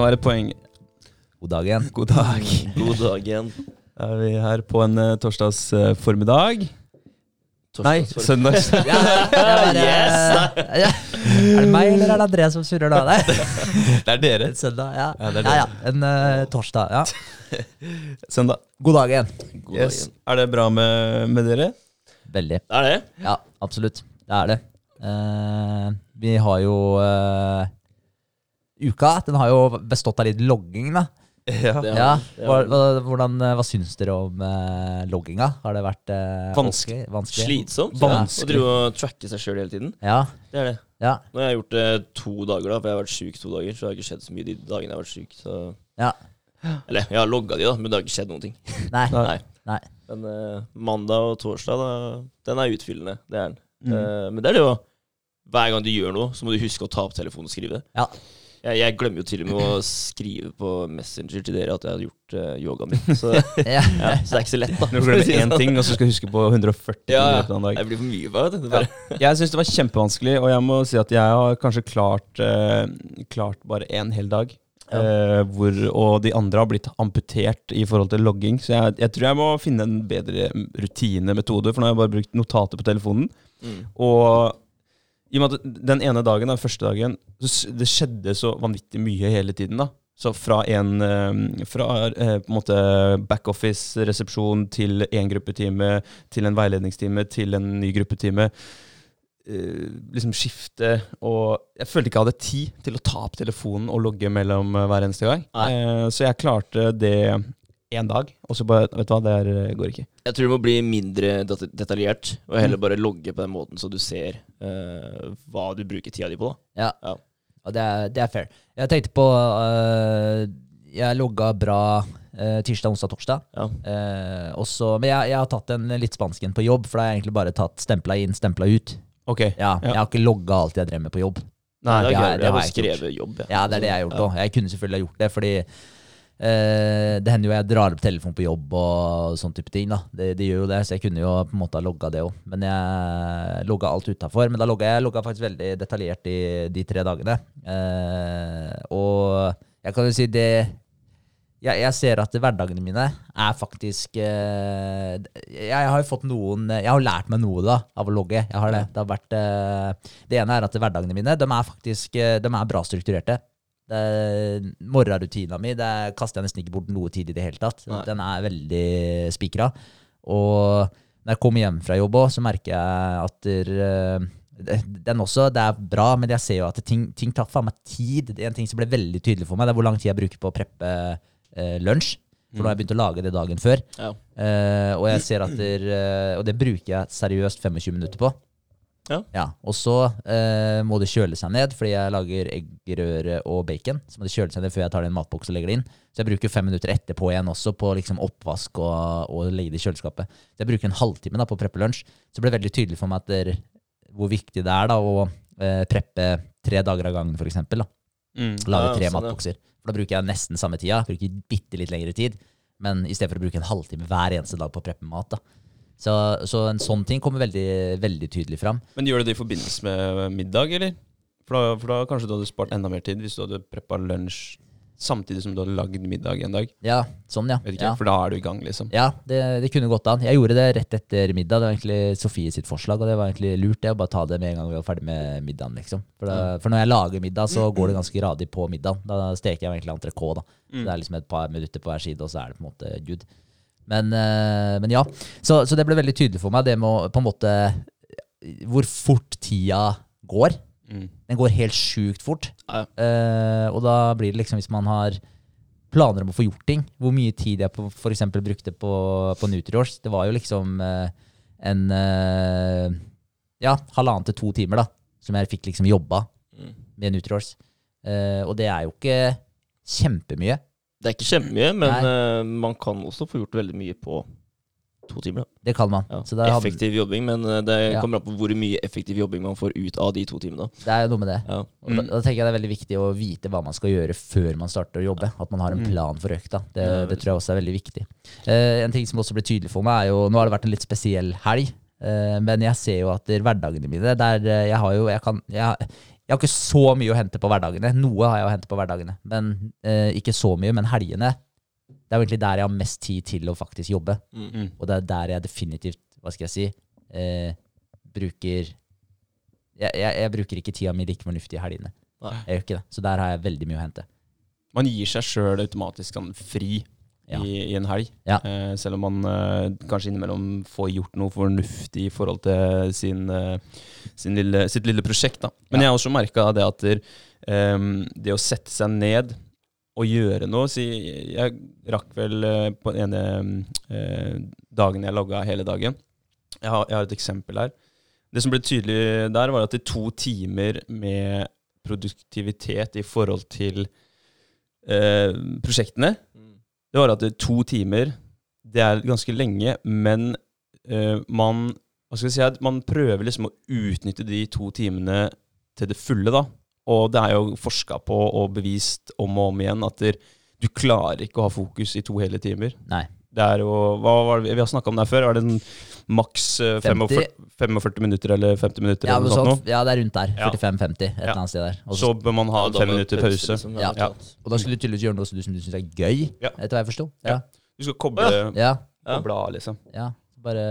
Kan være et poeng. God dag igjen. God dag. God dag igjen. Da er vi her på en uh, torsdags uh, formiddag. Nei, søndags. Ja, ja, yes! ja. Er det meg eller er det André som surrer da? Nei. Det er dere. En søndag, ja. Ja, er dere. ja. En uh, torsdag, ja. Søndag. God dag igjen. God dag igjen. Er det bra med, med dere? Veldig. Det er det. Ja, absolutt. Det er det. Uh, vi har jo eh, Uka den har jo bestått av litt logging, da. Ja. Ja, hva, hvordan, eh, hva syns dere om eh, logginga? Har det vært eh, Vanskelig. vanskelig? Slitsomt. Vanskelig. Å drive og tracke seg sjøl hele tiden. Ja, Det er det. ja, Nå har jeg gjort det to dager, da, for jeg har vært sjuk to dager. Så det har ikke skjedd så mye de dagene jeg har vært sjuk. Så ja. Eller, jeg har logga de, da, men det har ikke skjedd noen ting. Nei. Nei. Nei. Nei. Men eh, mandag og torsdag, da, den er utfyllende. Det er den. Mm. Eh, men det er det jo Hver gang du gjør noe, så må du huske å ta opp telefonen og skrive det. Ja. Jeg, jeg glemmer jo til og med å skrive på Messenger til dere at jeg har gjort uh, yogaen min. Så, Ja. ja, så det er ikke så lett, da. Når du glemmer én ting, og så skal du huske på 140 ting Ja, i ja. en dag. Det blir for mye, bare. Det bare, Jeg syns det var kjempevanskelig, og jeg må si at jeg har kanskje klart, uh, klart bare én hel dag. Uh, hvor, og de andre har blitt amputert i forhold til logging. Så jeg, jeg tror jeg må finne en bedre rutinemetode, for nå har jeg bare brukt notater på telefonen. mm. Og i og med at den ene dagen, den første dagen, det skjedde så vanvittig mye hele tiden. da. Så fra en eh, fra eh, på en måte backoffice-resepsjon til én gruppetime, til en veiledningstime, til en ny gruppetime. eh, liksom skifte og Jeg følte ikke jeg hadde tid til å ta opp telefonen og logge mellom hver eneste gang. Nei. Så jeg klarte det én dag, og så bare Vet du hva, det her eh, går ikke. Jeg tror det må bli mindre detaljert, og heller bare logge på den måten, så du ser uh, hva du bruker tida di på. da Ja. Ja. Og det er, det er fair. Jeg tenkte på uh, Jeg logga bra uh, tirsdag, onsdag, torsdag. Ja. Også, men jeg, jeg har tatt en litt spansken på jobb, for da har jeg egentlig bare tatt stempla inn, stempla ut. Ok. Ja, Jeg har ikke logga alt jeg drev med på jobb. Nei, det, ja, er det gøy. jeg har har jeg ikke gjort. skrevet jobb. Ja, det er det jeg har gjort Ja. òg. Jeg kunne selvfølgelig ha gjort det, fordi eh, det hender jo jeg drar opp telefonen på jobb og sånn type ting. da. Det, det gjør jo det, så jeg kunne jo på en måte ha logga det òg. Men jeg logga alt utafor. Men da logga jeg logga faktisk veldig detaljert de, de tre dagene. Eh, og jeg kan jo si det jeg, jeg ser at hverdagene mine er faktisk eh, Jeg har jo fått noen Jeg har lært meg noe da av å logge. Jeg har det. Det, har vært, eh, det ene er at hverdagene mine de er faktisk eh, de er bra strukturerte. Det er- Morgenrutina mi Det kaster jeg nesten ikke bort noe tid i det hele tatt. Nei. Den er veldig spikra. Og når jeg kommer hjem fra jobb òg, så merker jeg at der, eh, den også, det er bra, men jeg ser jo at ting, ting tar faen meg tid. Det er en ting som ble veldig tydelig for meg, det er hvor lang tid jeg bruker på å preppe eh, lunsj. For nå har jeg begynt å lage det dagen før. Ja. Eh, og jeg ser at der, eh, Og det bruker jeg seriøst 25 minutter på. Ja. Og så eh, må det kjøle seg ned, fordi jeg lager eggerøre og bacon. Så må det kjøle seg ned før jeg tar det i en matboks og legger det inn. Så jeg bruker fem minutter etterpå igjen også på liksom oppvask og, og legge det i kjøleskapet. Så jeg bruker en halvtime da på å preppe lunsj. Så det veldig tydelig for meg der, hvor viktig det er da å eh, preppe tre dager av gangen, for eksempel. Da. Mm. Lage tre ja. matbokser. For da bruker jeg nesten samme tida. Bruker bitte litt lengre tid. Men i stedet for å bruke en halvtime hver eneste dag på å preppe mat. da. Så, så en sånn ting kommer veldig, veldig tydelig fram. Men gjør du det i forbindelse med middag, eller? For da, for da kanskje du hadde spart enda mer tid hvis du hadde preppa lunsj samtidig som du hadde lagd middag en dag. Ja, sånn, ja. Vet ikke, Ja, For da er du i gang, liksom. ja det, det kunne gått an. Jeg gjorde det rett etter middag. Det var egentlig Sofie sitt forslag, og det var egentlig lurt det å bare ta det med en gang vi var ferdig med middagen. liksom. For, da, for når jeg lager middag, så går det ganske radig på middagen. Da steker jeg egentlig entrecôte. da. Mm. Det er liksom et par minutter på hver side, og så er det på en måte good. Men, eh, men ja, så, så det ble veldig tydelig for meg, det med å på en måte Hvor fort tida går. Mm. Den går helt sjukt fort. Ja. Eh, og da blir det liksom, hvis man har planer om å få gjort ting, hvor mye tid jeg for eksempel brukte på, på Nutriors, det var jo liksom eh, en eh, ja, halvannen til to timer da, som jeg fikk liksom jobba Mm. med Nutriors. Eh, og det er jo ikke kjempemye. Det er ikke kjempemye, men Nei. eh, man kan også få gjort veldig mye på to timer. Da. Det kan man. Ja. Så det, hadde, Effektiv jobbing, men eh, det Ja. kommer an på hvor mye effektiv jobbing man får ut av de to timene. det er noe med det. Ja. Og da, da tenker jeg det er veldig viktig å vite hva man skal gjøre før man starter å jobbe. At man har en Mm. plan for økta. Det, Ja, det tror jeg også er veldig viktig. Uh, en ting som også ble tydelig for meg, er jo Nå har det vært en litt spesiell helg, eh, men jeg ser jo at det er hverdagene mine der eh, Jeg har jo Jeg kan jeg, Jeg har ikke så mye å hente på hverdagene. Noe har jeg å hente på hverdagene, men eh, ikke så mye. Men helgene, det er jo egentlig der jeg har mest tid til å faktisk jobbe. Mm. -hmm. Og det er der jeg definitivt, hva skal jeg si, eh, bruker jeg, jeg, jeg bruker ikke tida mi like fornuftig i helgene. Nei. Jeg gjør ikke det. Så der har jeg veldig mye å hente. Man gir seg sjøl automatisk sånn fri Ja. i, i en helg. Ja. Eh, selv om man eh, kanskje innimellom får gjort noe fornuftig i forhold til sin, eh, sin lille, sitt lille prosjekt. Da. Men Ja. jeg har også merka det at der, ehm, det å sette seg ned og gjøre noe si, Jeg rakk vel eh, på den ene eh, dagen jeg logga hele dagen. Jeg har, jeg har et eksempel her. Det som ble tydelig der, var at det er to timer med produktivitet i forhold til eh, prosjektene. Det var at det to timer, det er ganske lenge, men uh, man hva skal jeg si, at man prøver liksom å utnytte de to timene til det fulle, da. Og det er jo forska på og bevist om og om igjen at der, du klarer ikke å ha fokus i to hele timer. Nei. Det er jo, hva var det, Vi har snakka om det her før. Er det en maks eh, 50? 45, 45 minutter eller 50 minutter? Ja, eller sånn, noe sånn, ja, det er rundt der. 45-50, et eller annet sted der. Også, Så bør man ha Ja, fem minutter pause. liksom. Ja. Ja. Og da skulle du tydeligvis gjøre noe som du, syns er gøy, Ja. etter hva jeg forsto. Ja. Ja. Du skal koble, Ja. koble av, liksom. ja. Bare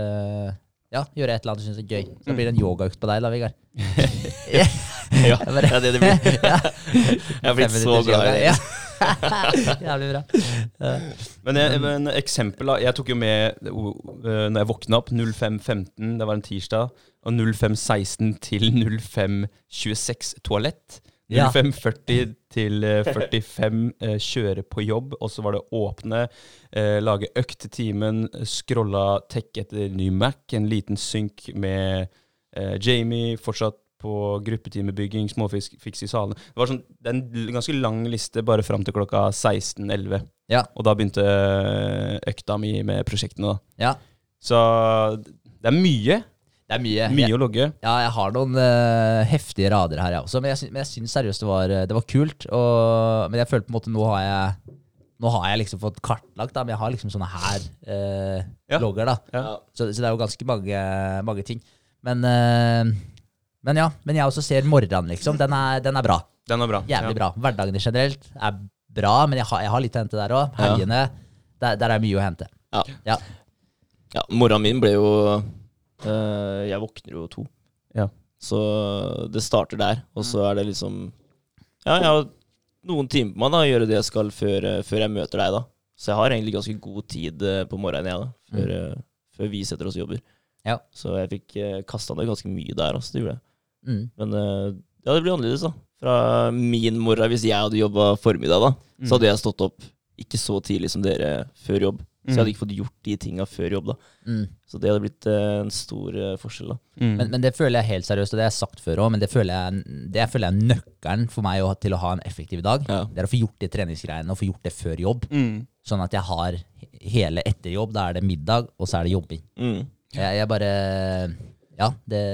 ja, gjøre et eller annet du syns er gøy. Så blir det en yogaøkt på deg, da, Vegard. Ja, det er det det blir. ja. Jeg har blitt så glad i det. Jævlig bra. Ja. Men, jeg, men eksempel da, jeg tok jo med når jeg våkna opp 05.15, det var en tirsdag, og 05.16 til 05.26 toalett. Ja. 05.40 til eh, 45 eh, kjøre på jobb, og så var det åpne, lage økt til timen, scrolla tech etter ny Mac, en liten synk med Jamie, fortsatt på gruppetimebygging, småfiks i salene. Det var sånn, det er en ganske lang liste bare fram til klokka 16.11. Ja. Og da begynte eh, økta mi med prosjektene. da. ja. Så det er mye. Det er mye. Mye å logge. Ja, jeg har noen uh, heftige rader her, jeg også. Men jeg, men jeg syns seriøst det var, det var kult. Og, men jeg føler på en måte nå har jeg Nå har jeg liksom fått kartlagt, da, men jeg har liksom sånne her eh, Ja. logger. da. Ja. Så, så det er jo ganske mange, mange ting. Men, eh, men ja. Men jeg også ser morgenen, liksom. Den er, den er bra. Den er bra. Jævlig ja. bra. Hverdagene generelt er bra, men jeg har, jeg har litt å hente der òg. Ja. Helgene, der, der er mye å hente. Ja. Ja. Ja, morgenen min ble jo eh, Jeg våkner jo to. Ja. Så det starter der. Og så er det liksom Ja, jeg har noen timer på meg da å gjøre det jeg skal før, eh, før jeg møter deg, da. Så jeg har egentlig ganske god tid eh, på morgenen, jeg, da. Før, mm. før vi setter oss og jobber. Ja. Så jeg fikk uh, kasta ned ganske mye der, altså. Det gjorde jeg. Mm. Men eh, ja, det blir annerledes, da. Fra min morgen, hvis jeg hadde jobba formiddag, da, Mm. så hadde jeg stått opp ikke så tidlig som dere før jobb. Så jeg Mm. hadde ikke fått gjort de tinga før jobb, da. Mm. Så det hadde blitt eh, en stor eh, forskjell, da. Mm. Men, men det føler jeg helt seriøst, og det har jeg sagt før òg, men det føler jeg, det føler jeg er nøkkelen for meg å, til å ha en effektiv dag. Ja. Det er å få gjort de treningsgreiene og få gjort det før jobb. Mm. Sånn at jeg har hele etter jobb. Da er det middag, og så er det jobbing. Mm. Jeg, jeg bare Ja, det,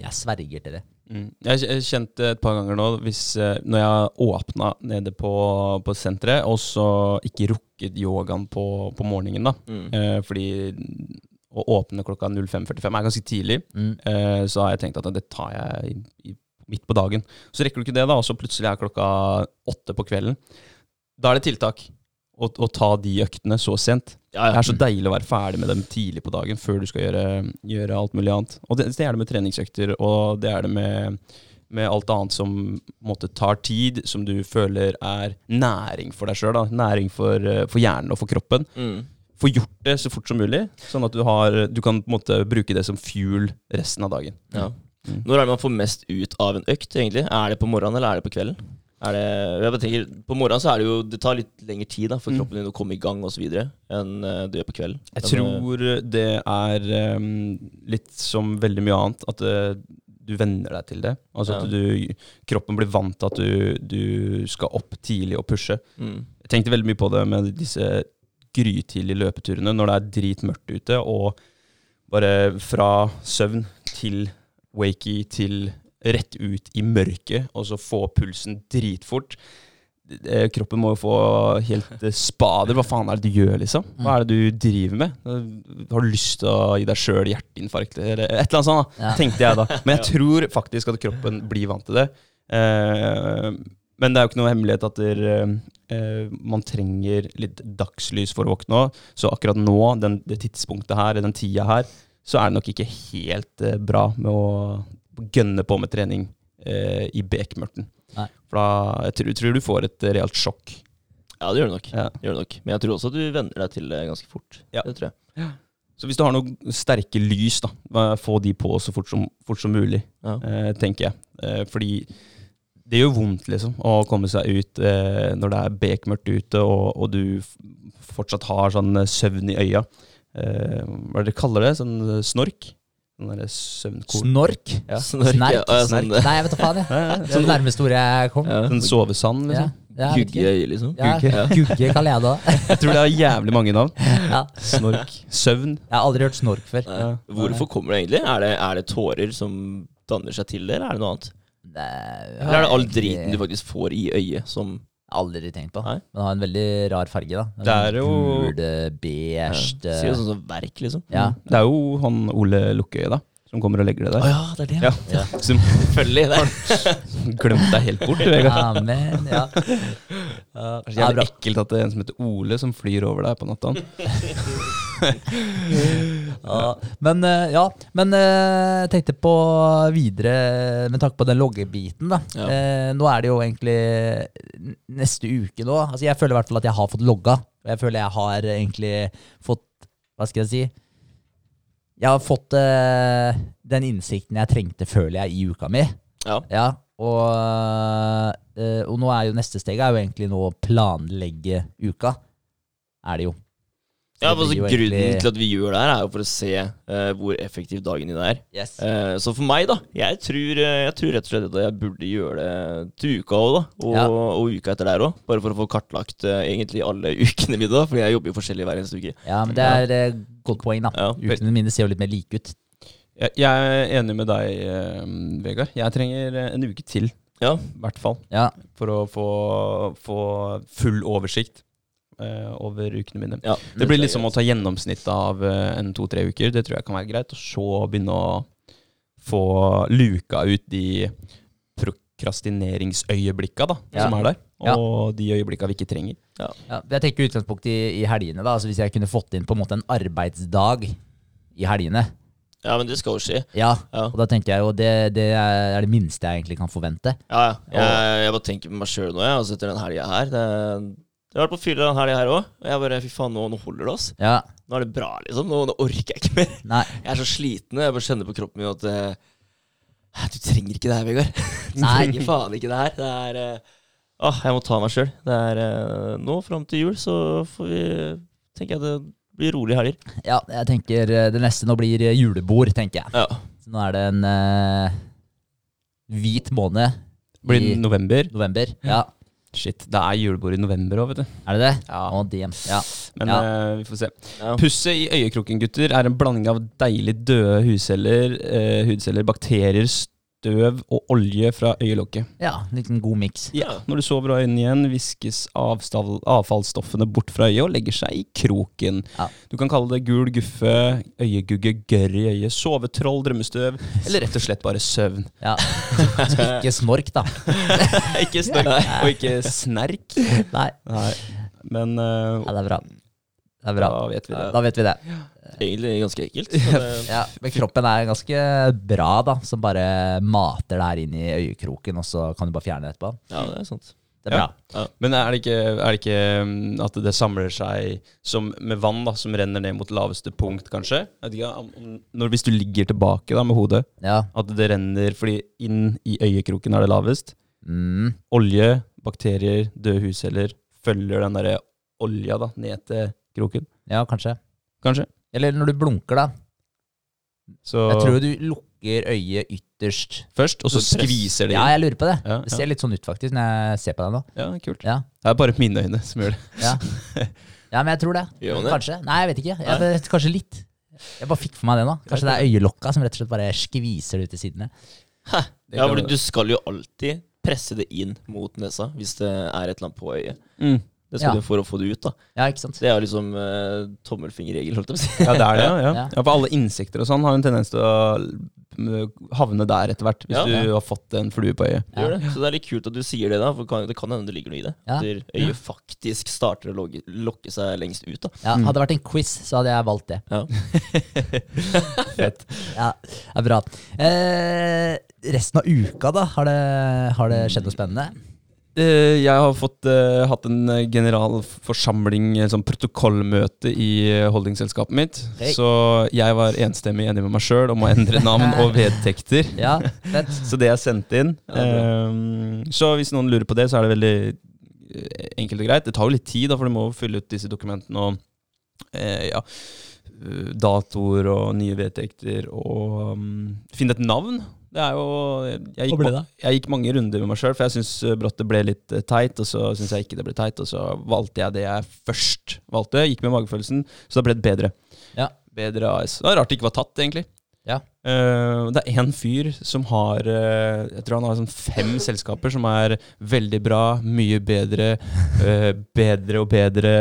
jeg sverger til det. Mm. Jeg har kjent det et par ganger nå, hvis, eh, når jeg har åpna nede på, på senteret, og så ikke rukket yogaen på, på morgenen, da. Mm. Eh, fordi å åpne klokka 05.45 er ganske tidlig. Mm. Eh, så har jeg tenkt at det tar jeg i, i, midt på dagen. Så rekker du ikke det, da, og så plutselig er klokka åtte på kvelden. Da er det tiltak å, å ta de øktene så sent. Ja, Det er så deilig å være ferdig med dem tidlig på dagen før du skal gjøre, gjøre alt mulig annet. Og det, det er det med treningsøkter, og det er det med, med alt annet som måte, tar tid, som du føler er næring for deg sjøl. Næring for, eh, for hjernen og for kroppen. Mm. Få gjort det så fort som mulig, sånn at du, har, du kan på måte bruke det som fuel resten av dagen. ja. Mm. Når er det man får mest ut av en økt, egentlig? Er det på morgenen, eller er det på kvelden? Det, jeg tenker, På morgenen så er det jo Det tar litt lengre tid da for Mm. kroppen din å komme i gang osv. enn eh, det gjør på kvelden. Jeg eh, tror det er um, litt som veldig mye annet, at uh, du venner deg til det. Altså at du, kroppen blir vant til at du, du skal opp tidlig og pushe. mm. Jeg tenkte veldig mye på det med disse grytidlige løpeturene når det er dritmørkt ute, og bare fra søvn til wakey til rett ut i mørket, og så få pulsen dritfort. Eh, Kroppen må jo få helt eh, spader. Hva faen er det du gjør, liksom? Hva er det du driver med? Eh, Har du lyst til å gi deg sjøl hjerteinfarkt, eller et eller annet sånt? da, Ja. tenkte jeg da. Men jeg tror faktisk at kroppen blir vant til det. Men det er jo ikke noe hemmelighet at der, eh, man trenger litt dagslys for å våkne òg. Så akkurat nå, den, det tidspunktet her, den tida her, så er det nok ikke helt eh, bra med å gønne på med trening eh, i bekmørten. Nei. For da jeg tror, tror du får et realt sjokk. Ja, det gjør det nok. Ja. Det gjør du nok. Men jeg tror også at du venner deg til det ganske fort. Ja. Det tror jeg. Så hvis du har noen sterke lys, da, eh, få de på så fort som, fort som mulig, Ja. eh, tenker jeg. Eh, fordi det gjør vondt, liksom, å komme seg ut eh, når det er bekmørkt ute, og, og du fortsatt har sånn eh, søvn i øya. Eh, hva er det dere kaller det? Sånn eh, snork? Sånn derre søvnkorn? Snork? Ja. Snork, Snerk? ja, ja, sånn, Nei, jeg vet da faen. Ja, Det er det nærmeste ordet jeg kom. ja. En sovesand, liksom. ja, Gugge liksom. Ja, Gugge. Kaller jeg det òg. Jeg tror det har jævlig mange navn. Ja. Snork. Søvn. Jeg har aldri hørt snork før. Ja. Hvorfor kommer det egentlig? Er det, er det tårer som danner seg til det, eller er det noe annet? Det Eller er det all driten du faktisk får i øyet som Aldri tenkt på. Nei. Men det har en veldig rar farge, da. Det er jo- Gul, beige Sier jo sånn som verk, liksom. Ja. Det er jo han Ole Lukkøye, da, som kommer og legger det Å der. ja, det er det. Ja. Ja. Som Selvfølgelig. Det. glemte deg helt bort, du, Vegard. Amen. Ja. Ja, jævlig bra. ekkelt at det er en som heter Ole, som flyr over deg på natta. Ja. Men eh, ja, men eh, jeg tenkte på videre med tanke på den loggebiten. da. Ja. Eh, nå er det jo egentlig neste uke nå. Altså Jeg føler i hvert fall at jeg har fått logga. Og jeg føler jeg har egentlig fått Hva skal jeg si? Jeg har fått eh, den innsikten jeg trengte, føler jeg, i uka mi. Ja. Ja, og, eh, og nå er jo neste steg er jo egentlig nå å planlegge uka. Er det jo. Ja, for altså, Grunnen egentlig- til at vi gjør det her, er jo for å se uh, hvor effektiv dagen din er. Yes. Uh, så for meg, da jeg tror, eh, jeg tror rett og slett at jeg burde gjøre det til uka òg, da. Og, Ja. og uka etter der òg. Bare for å få kartlagt uh, egentlig alle ukene mine, da. Fordi jeg jobber jo forskjellig hver eneste uke. Ja, men det er et godt poeng, da. Ja. Ukene mine ser jo litt mer like ut. Jeg, jeg er enig med deg, Vegard. Jeg trenger en uke til, Ja. i hvert fall, Ja, for å få, få full oversikt eh, over ukene mine. ja Det blir liksom litt som å ta gjennomsnittet av uh, en to-tre uker. Det tror jeg kan være greit. Og så begynne å få luka ut de prokrastineringsøyeblikka da, Ja. som er der. Ja. Og de øyeblikka vi ikke trenger. ja. Jeg tenker utgangspunkt i, i helgene, da. Altså hvis jeg kunne fått inn på en måte en arbeidsdag i helgene. Ja, men det skal jo skje. Ja, Ja. og da tenker jeg jo det, det er det minste jeg egentlig kan forvente. Ja, ja. Jeg, jeg bare tenker på meg sjøl nå, jeg. Altså, etter den helga her. Det, jeg har vært på fylla den helga her òg, og jeg bare Fy faen, nå, nå holder det oss. Ja, Nå er det bra, liksom. Nå, nå orker jeg ikke mer. nei. Jeg er så sliten. Jeg bare kjenner på kroppen min at uh, Du trenger ikke det her, Vegard. Du Nei. trenger faen ikke det her. Det er uh, Åh, jeg må ta meg sjøl. Det er uh, nå fram til jul, så får vi Tenker jeg det blir rolige helger. Ja, jeg tenker det neste nå blir julebord, tenker jeg. Ja. Så nå er det en hvit måned Blir november? november. Ja, Shit, det er julebord i november òg, vet du. er det det? Ja. Damn. Ja. Men Ja. Uh, vi får se. Ja. Pusset i øyekroken, gutter, er en blanding av deilig døde hudceller, uh, hudceller bakterier, støv og olje fra øyelokket. ja, en liten god miks. Ja, Når du sover og øynene igjen, viskes avstav- avfallsstoffene bort fra øyet og legger seg i kroken. Ja. Du kan kalle det gul guffe, øyegugge, gørr i øyet, sovetroll, drømmestøv, eller rett og slett bare søvn. Ja. Ikke snork, da. ikke snork og ikke snerk. Nei, Nei, men uh, ja, det er bra. Det er bra. da vet vi det. Da vet vi det. Egentlig ganske ekkelt. det- Ja, men kroppen er ganske bra, da, som bare mater det her inn i øyekroken, og så kan du bare fjerne det etterpå. Ja, det er sant. Det er Ja. bra. Men er det, ikke, er det ikke mm, at det samler seg som med vann da, som renner ned mot laveste punkt, kanskje? Ikke, om, når, hvis du ligger tilbake da, med hodet, Ja. at det renner fordi inn i øyekroken er det lavest. Mm. Olje, bakterier, døde hudceller følger den derre olja da, ned til kroken. ja, kanskje. Kanskje. Eller når du blunker, da. Så Jeg tror du lukker øyet ytterst. først, og så Så skviser det Ja, jeg lurer på det. Ja, Det ser litt sånn ut, faktisk, når jeg ser på deg nå. Ja, kult. Ja, Det er bare mine øyne som gjør det. ja. ja men jeg tror det. Gjør man det? Kanskje. Nei, jeg vet ikke. Jeg vet, kanskje litt. Jeg bare fikk for meg det nå. Kanskje det er øyelokka som rett og slett bare skviser det ut til sidene. Ja, for du skal jo alltid presse det inn mot nesa hvis det er et eller annet på øyet. Mm. Det skal Ja. du for å få det ut, da. Ja, ikke sant? Det er liksom uh, tommelfingerregel, holdt jeg på å si. Ja, det er det, ja. ja. Ja. For alle insekter og sånn har jo en tendens til å havne der etter hvert, hvis Ja. du har fått en flue på øyet. Ja. det. Så det er litt kult at du sier det, da. For det kan hende det ligger noe i det. Ja. At øyet faktisk starter å logge, lokke seg lengst ut. da Ja, hadde det vært en quiz, så hadde jeg valgt det. Ja. Fett. Ja, det er bra. Eh, resten av uka, da? Har det, har det skjedd noe spennende? Eh, Jeg har fått eh, hatt en eh, generalforsamling, sånn protokollmøte i holdingselskapet mitt. Hey. Så jeg var enstemmig enig med meg sjøl om å endre navn og vedtekter. Ja, fett. Så det er sendt inn. Ja. Eh, så hvis noen lurer på det, så er det veldig enkelt og greit. Det tar jo litt tid, da, for du må fylle ut disse dokumentene og eh, ja, datoer og nye vedtekter og um, finne et navn. Det er jo Jeg gikk, ma- det? jeg gikk mange runder med meg sjøl, for jeg syns brått det ble litt eh, teit, og så syns jeg ikke det ble teit, og så valgte jeg det jeg først valgte. Gikk med magefølelsen, så da ble det bedre. Ja. Bedre AS. Det var rart det ikke var tatt, egentlig. Ja. Uh, det er én fyr som har uh, Jeg tror han har sånn fem selskaper som er veldig bra, mye bedre, uh, bedre og bedre,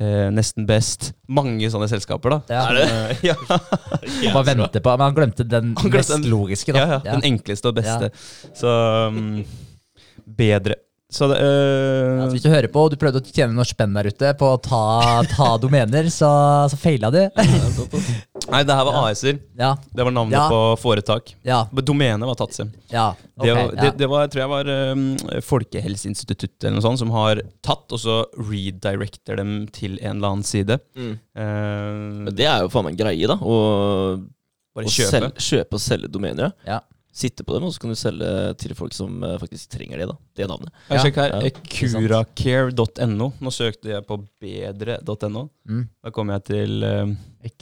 eh, nesten best. Mange sånne selskaper, da. Ja. Er det? Eh, ja. Han bare venter på Men han glemte den Han glemte mest den- logiske, da. Ja, ja, Den enkleste og beste. Så um, bedre. Så det eh, Ja, hvis du hører på og du prøvde å tjene noe spenn der ute på å ta, ta domener, så, så feila du. Nei, det her var AS-er. Ja, Det var navnet Ja. på foretak. ja, Men Domenet var tatt, Ja, ja. Det, ok, var- det, ja. det var, tror jeg var um, Folkehelseinstituttet eller noe sånt som har tatt, og så redirecter dem til en eller annen side. Mm. Eh, Men det er jo faen meg en greie, da. Å bare å kjøpe. selge, kjøpe og selge domener. Ja. Sitte på dem, og så kan du selge til folk som eh, faktisk trenger det. da Det navnet. Jeg Ja. Sjekk her. Ja, Curacare.no. Nå søkte jeg på bedre.no. Mm. Da kom jeg til um,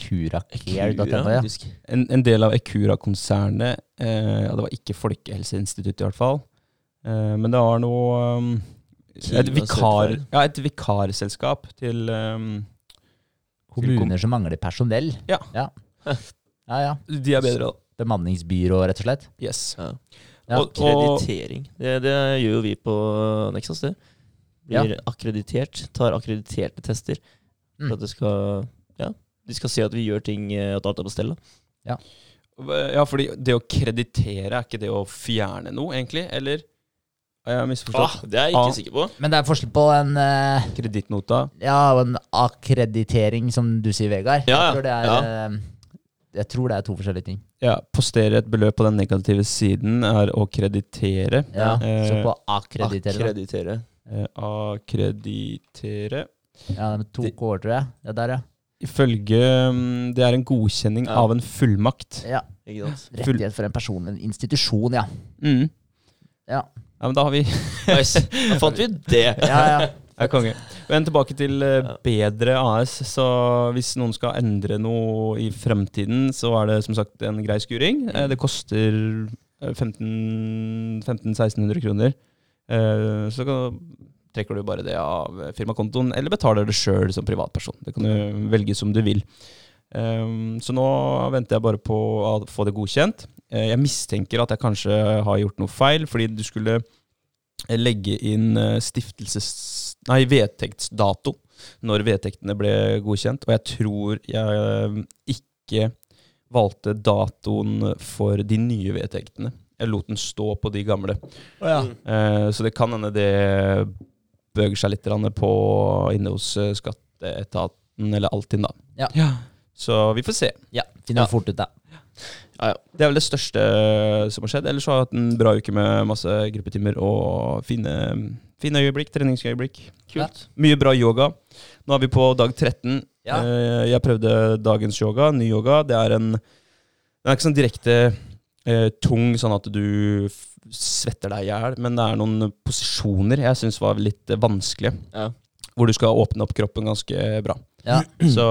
Curacare.no, ja. en, en del av Ecura-konsernet. Eh, ja, det var ikke Folkehelseinstituttet, i hvert fall. Eh, men det var noe um, et, vikar, ja, et vikarselskap til um, Kommuner som mangler personell. Ja. Ja, ja. ja. De er bedre, da. Bemanningsbyrå, rett og slett. Yes. Ja. Ja. Og- Akkreditering. Det, det gjør jo vi på Nexas, det. Blir akkreditert. Tar akkrediterte tester. Mm. For at det skal Ja, de skal se at vi gjør ting eh, At alt er på stell. da. Ja, fordi det å kreditere, er ikke det å fjerne noe, egentlig? Eller? Har misforstått? Ah, det er jeg ikke Ah. sikker på. Men det er forskjell på en uh, Kredittnota? Ja, og en akkreditering, som du sier, Vegard. Ja, ja. Jeg tror det er eh, Jeg tror det er to forskjellige ting. Ja, postere et beløp på den negative siden er å kreditere. Ja, Eh, Så på akkreditere. Akkreditere. Eh, akkreditere Ja, med to k-er, tror jeg. Ja, der, ja. Ifølge mm, Det er en godkjenning Ja. av en fullmakt. ja. Rettighet for en person, en institusjon, ja. Mm. Ja, Ja, men da har vi Nice. Da fant vi det. ja. ja. Er konge. Men tilbake til eh, bedre AS. Så hvis noen skal endre noe i fremtiden, så er det som sagt en grei skuring. Eh, Det koster eh, 15 1500-1600 kroner. Eh, Så trekker du bare det av firmakontoen, eller betaler det sjøl som privatperson. Det kan du velge som du vil. Så nå venter jeg bare på å få det godkjent. Jeg mistenker at jeg kanskje har gjort noe feil, fordi du skulle legge inn stiftelses... Nei, vedtektsdato når vedtektene ble godkjent. Og jeg tror jeg eh, ikke valgte datoen for de nye vedtektene. Jeg lot den stå på de gamle. Mm. Eh, så det kan hende det bøger seg litt på inne hos skatteetaten eller Altinn, da. Ja. Så vi får se. ja. Finner Ja. fort ut, da. Ja, ja. Det er vel det største som har skjedd. Ellers har jeg hatt en bra uke med masse gruppetimer og fine, fine øyeblikk, treningsøyeblikk. Kult. Mye bra yoga. Nå er vi på dag 13. Ja. Eh, Jeg prøvde dagens yoga, ny yoga. Det er en Den er ikke sånn direkte eh, tung, sånn at du svetter deg i hjel, men det er noen posisjoner jeg syns var litt eh, vanskelige. Ja. Hvor du skal åpne opp kroppen ganske bra. Ja. Så,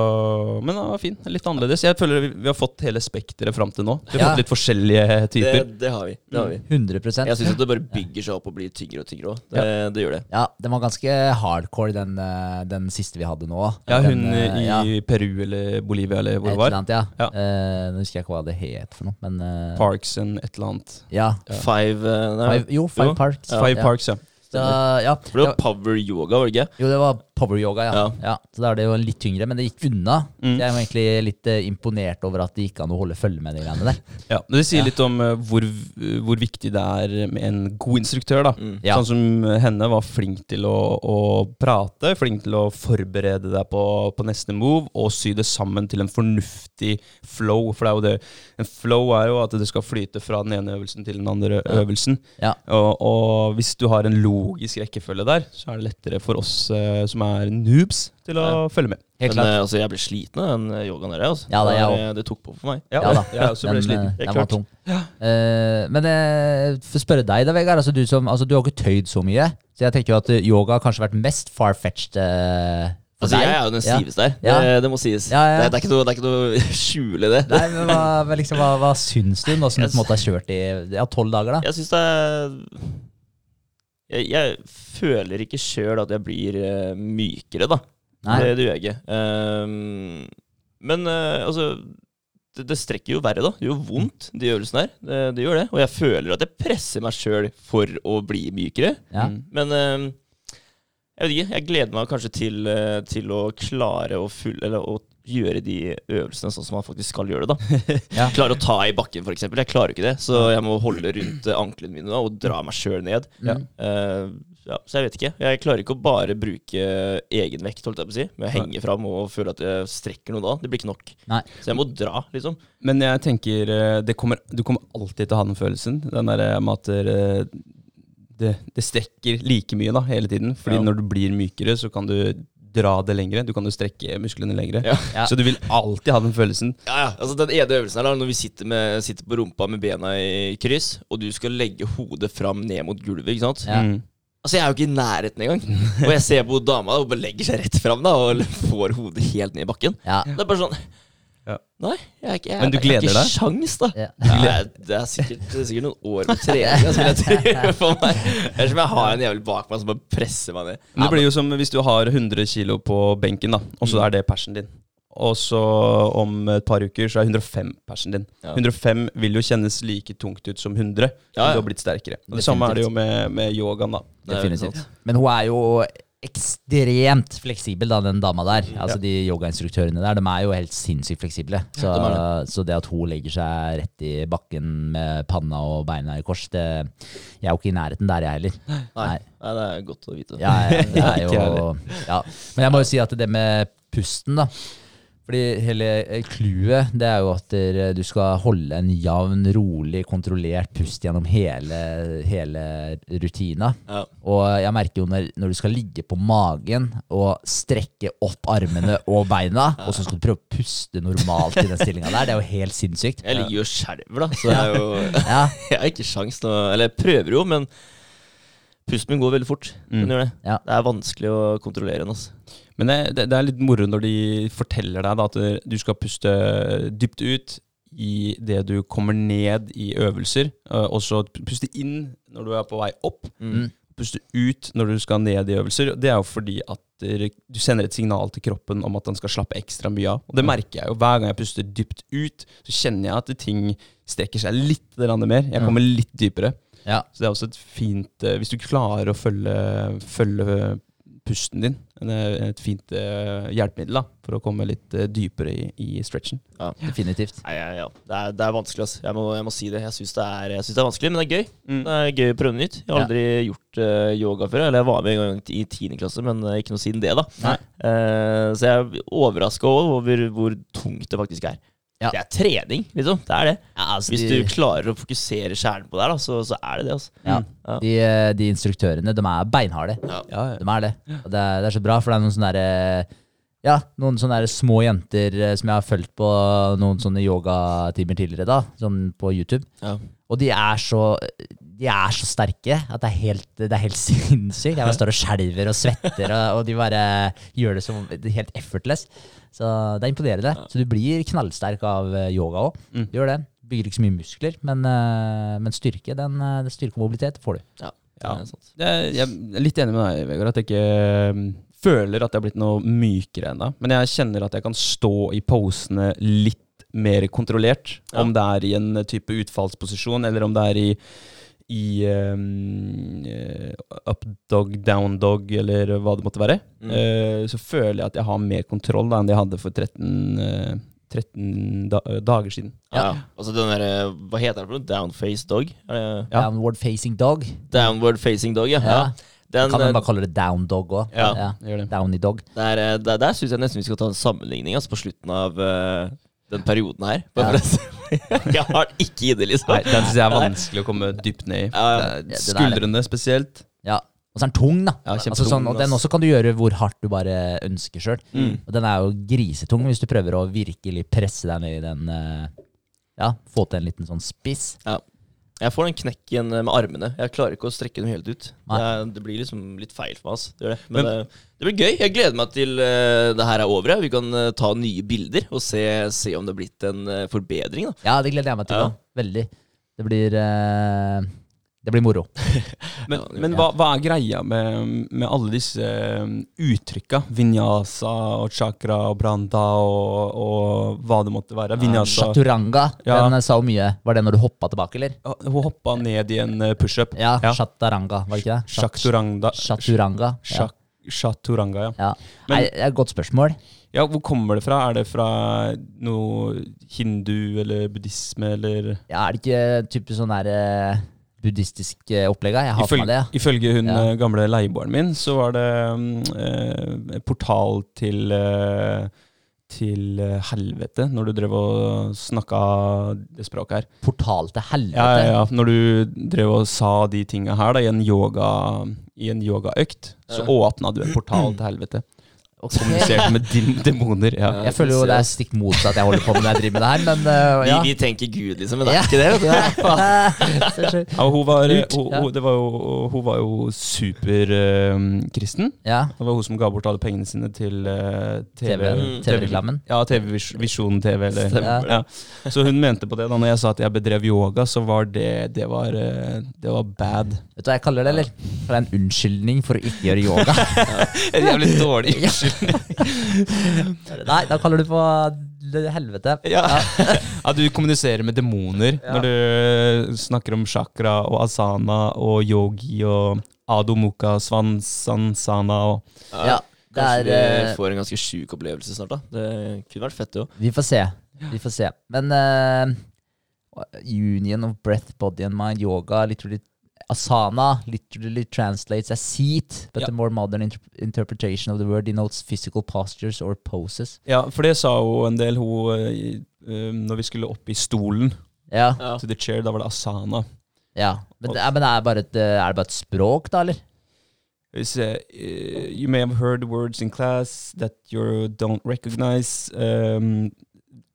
men den var fin. Litt annerledes. Jeg føler vi, vi har fått hele spekteret fram til nå. Vi har Ja. fått litt forskjellige typer. det har vi. Det har vi. 100 Jeg syns det bare bygger seg opp og blir tyngre og tyngre òg. Det, det gjør det. Ja, den var ganske hardcore, den, eh, den siste vi hadde nå. Ja, hun den, eh, i ja, Peru eller Bolivia eller hvor det var. annet, ja. Ja. Uh, nå husker jeg ikke hva det het for noe, men uh, Parks and et eller annet. Ja. Five, uh, Five, jo, Five Jo. Parks. Ja. Five Ja. Parks, ja. Da, ja. For det var power yoga, var det ikke? Jo, det var Power-yoga, ja. Ja. ja. Så da er det jo litt tyngre, men det gikk unna. Mm. Jeg er jo egentlig litt eh, imponert over at det gikk an å holde følge med de greiene der. Ja, men Det sier Ja. litt om eh, hvor, hvor viktig det er med en god instruktør. da Mm. Ja. Sånn som henne var flink til å, å prate, flink til å forberede deg på, på neste move, og sy det sammen til en fornuftig flow. For det er jo det En flow er jo at det skal flyte fra den ene øvelsen til den andre Ja. øvelsen. Ja. Og, og hvis du har en logisk rekkefølge der, så er det lettere for oss eh, som er noobs, til å Ja. følge med. Helt klart. Men, altså, jeg ble sliten av den yogaen der. Altså. Ja, da, jeg det, det tok på for meg. Ja da. Jeg også ble Den, sliten. eh, helt den var tung. Ja. Uh, men uh, for å spørre deg da, Vegard. Altså, du, som, altså, du har ikke tøyd så mye. Så jeg tenker jo at eh, yoga har kanskje vært mest far-fetched Uh, Altså, jeg er jo den stiveste her. Ja. Det, det må sies. Ja, ja. Det, det, er ikke noe, det er ikke noe skjule det. Nei, men hva, men liksom, hva, hva syns du nå som du på en måte har kjørt i ja, tolv dager? da? Jeg syns det er jeg, jeg føler ikke sjøl at jeg blir eh, mykere, da. Nei. Det, det gjør jeg ikke. Um, men uh, altså det, det strekker jo verre, da. Det gjør vondt, de øvelsene her. Det, det gjør det. Og jeg føler at jeg presser meg sjøl for å bli mykere. Ja. Mm. Men um, jeg vet ikke. Jeg gleder meg kanskje til, eh, til å klare å, full, eller, å gjøre de øvelsene sånn som man faktisk skal gjøre det. da Ja. Klare å ta i bakken, f.eks. Jeg klarer ikke det. Så jeg må holde rundt eh, anklene mine da, og dra meg sjøl ned. Ja. Uh, ja, så jeg vet ikke. Jeg klarer ikke å bare bruke egen vekt, holdt jeg på å si. Men jeg henger fram og føler at jeg strekker noe da. Det blir ikke nok. Nei. Så jeg må dra, liksom. Men jeg tenker eh, det kommer, du kommer alltid til å ha den følelsen. Den der med at det, det strekker like mye da, hele tiden. Fordi Ja. når du blir mykere, så kan du dra det lengre. Du kan jo strekke musklene lengre. Ja. Så du vil alltid ha den følelsen. Ja, ja. Altså Den ene øvelsen her da, når vi sitter, med, sitter på rumpa med bena i kryss, og du skal legge hodet fram ned mot gulvet, ikke sant. Ja. Mm. Altså Jeg er jo ikke i nærheten engang. Og jeg ser på dama og bare legger seg rett fram da og får hodet helt ned i bakken. Ja. Det er bare sånn Ja. Nei, jeg er ikke, jeg, Men du jeg gleder deg? sjans, da. Ja. Nei, det, er sikkert, det er sikkert noen år med trening. Jeg skulle tro for meg. Det er jeg har en jævel bak meg som bare presser meg ned. Men det blir jo som hvis du har 100 kilo på benken, da, og så Mm. er det persen din. Og så om et par uker så er 105 persen din. Ja. 105 vil jo kjennes like tungt ut som 100. Ja, ja. Du har blitt sterkere. Og det samme er det jo med, med yogaen, da. Definitivt. Men hun er jo ekstremt fleksibel, da, den dama der. Altså Ja. De yogainstruktørene der, de er jo helt sinnssykt fleksible. Så, de det. så det at hun legger seg rett i bakken med panna og beina i kors, det Jeg er jo ikke i nærheten der, jeg heller. Nei. Nei. Nei, det er godt å vite. Ja, ja, det er jo ja. Men jeg må jo si at det med pusten, da Fordi hele eh, clouet det er jo at du skal holde en jevn, rolig, kontrollert pust gjennom hele, hele rutina. Ja. Og jeg merker jo når, når du skal ligge på magen og strekke opp armene og beina, og så skal du prøve å puste normalt i den stillinga der, det er jo helt sinnssykt. Jeg ligger jo og skjelver, da. Så det er jo Ja, Jeg har ikke sjans nå Eller jeg prøver jo, men pusten min går veldig fort. Den Mm. gjør det. Ja. Det er vanskelig å kontrollere den. Altså. Men det, det, det er litt moro når de forteller deg da, at du skal puste dypt ut i det du kommer ned i øvelser, eh, og så puste inn når du er på vei opp. Mm. Puste ut når du skal ned i øvelser. Det er jo fordi at du sender et signal til kroppen om at den skal slappe ekstra mye av. Og det merker jeg jo. Hver gang jeg puster dypt ut, så kjenner jeg at ting strekker seg litt mer. Jeg kommer litt dypere. Ja. Så det er også et fint eh, Hvis du klarer å følge, følge pusten din, eh, et fint eh, hjelpemiddel da, for å komme litt dypere i, i stretchen. definitivt. Nei, ja, ja. Det, er, det er vanskelig, altså. Jeg må, jeg må si det. Jeg syns det, er- synes det er vanskelig, men det er gøy. Mm. Det er gøy å prøve noe nytt. Jeg har Ja. aldri gjort uh, yoga før. Eller jeg var med en gang i tiende klasse, men ikke noe siden det, da. Eh, så jeg er overraska over hvor tungt det faktisk er. Ja. Det er trening, liksom. Det er det. Ja, altså, Hvis de- du klarer å fokusere kjernen på det, da, så, så er det det. altså. Ja. Ja. De, eh, de instruktørene, de er beinharde. Ja. Ja, ja. De er det. Og det er, det er så bra, for det er noen sånne der, ja, noen sånne der små jenter eh, som jeg har fulgt på noen sånne yogatimer tidligere, da, sånn på YouTube. Ja. Og de er så De er så sterke at det er helt, det er helt sinnssykt. Jeg bare står og skjelver og svetter, og, og de bare gjør det som helt effortless. Så det er imponerende. Så du blir knallsterk av eh, yoga òg. Mm. Du gjør det. Bygger ikke så mye muskler, men, eh, men styrke, den, den styrke og mobilitet får du. Ja, Ja. jeg er litt enig med deg, Vegard, at jeg ikke mm, føler at jeg har blitt noe mykere ennå. Men jeg kjenner at jeg kan stå i posene litt mer kontrollert. Ja. Om det er i en type utfallsposisjon, eller om det er i, i ehm, eh, up dog, down dog, eller hva det måtte være, Mm. uh, så føler jeg at jeg har mer kontroll da, enn jeg hadde for 13, uh, 13 da, eh, dager siden. Ja. Altså den der, Hva heter den for noe? Downface dog? Ja. Downward facing dog. Downward facing dog, ja. Ja. ja. Den, kan man bare kalle det down dog òg. Ja. Det. Downy dog. der, der, der syns jeg nesten vi skal ta en sammenligning altså, på slutten av eh, den perioden her. Ja. jeg har ikke i det, liksom. Nei, den syns jeg er vanskelig å komme dypt ned i. Ja, ja. Ja, Skuldrene spesielt. Ja. Og så er den tung, da. Ja, altså, sånn, og den også kan du gjøre hvor hardt du bare ønsker sjøl. Mm. Og den er jo grisetung hvis du prøver å virkelig presse deg ned i den eh, Ja, få til en liten sånn spiss. Jeg får den knekken med armene. Jeg klarer ikke å strekke dem helt ut. Det, er, det blir liksom litt feil for meg. Altså. Det, det. Men, eh, det blir gøy. Jeg gleder meg til uh, det her er over. Vi kan uh, ta nye bilder og se, se om det har blitt en uh, forbedring. da. Ja, det gleder jeg meg til Ja. Veldig. Det blir eh, Det blir moro. Men, men hva, hva er greia med, med alle disse um, uttrykka? Vinyasa og chakra og branda og, og hva det måtte være. Vinyasa Chaturanga, Ja. den sa jo mye. Var det når du hoppa tilbake, eller? Ja, Hun hoppa ned i en uh, pushup. Ja, Ja. chaturanga, var det ikke det? Chat- Chaturanga. Chaturanga. Ja. Chaturanga, ja. ja. Men- Nei, det er et godt spørsmål. ja. Hvor kommer det fra? Er det fra noe hindu eller buddhisme eller Ja, er det ikke typisk sånn der eh, buddhistisk eh, opplegg? da? Jeg meg det. ja. ifølge hun Ja. eh, gamle leieboeren min, så var det mm, eh, portal til eh, til eh, helvete, når du drev og snakka det språket her. Portal til helvete. Ja, ja, ja. Når du drev og sa de tinga her da, i en yoga I en yogaøkt, så åpna du en portal til helvete. Ok. Kommuniserte med demoner. Ja. Jeg føler jo det er stikk motsatt jeg holder på med når jeg driver med det her, men uh, Vi, ja. vi tenker Gud, liksom, men det er ikke det. vet du. Ja, hun var, hun, hun, det var jo, hun var jo superkristen. ja. det var hun som ga bort alle pengene sine til uh, TV-reklamen. TV, TV, Ja, TV Vis- Visjon TV. Eller, ja. Så hun mente på det da når jeg sa at jeg bedrev yoga, så var det Det var, det var bad. Vet du hva jeg kaller det, eller? For det er en unnskyldning for å ikke gjøre yoga. En jævlig dårlig Nei, da kaller du på helvete. Ja. ja, du kommuniserer med demoner Ja. når du snakker om chakra og asana og yogi og adomuka, Svansansana og Ja, det Kanskje er vi eh, får en ganske sjuk opplevelse snart. da Det kunne vært fett, det òg. Vi får se. Vi får se. Men uh, Union of breath, body and mind, yoga, literally Asana literally translates as seat, but Ja. the more modern inter interpretation of the word denotes physical postures or poses. Ja, for det sa jo en del, hun eh, Når vi skulle opp i stolen, Ja, Ja. to the chair, da var det asana. ja. Men, det er, men det er, bare et, eh, er det bare et språk, da, eller? We uh, you may have heard words in class that you don't recognize. Um,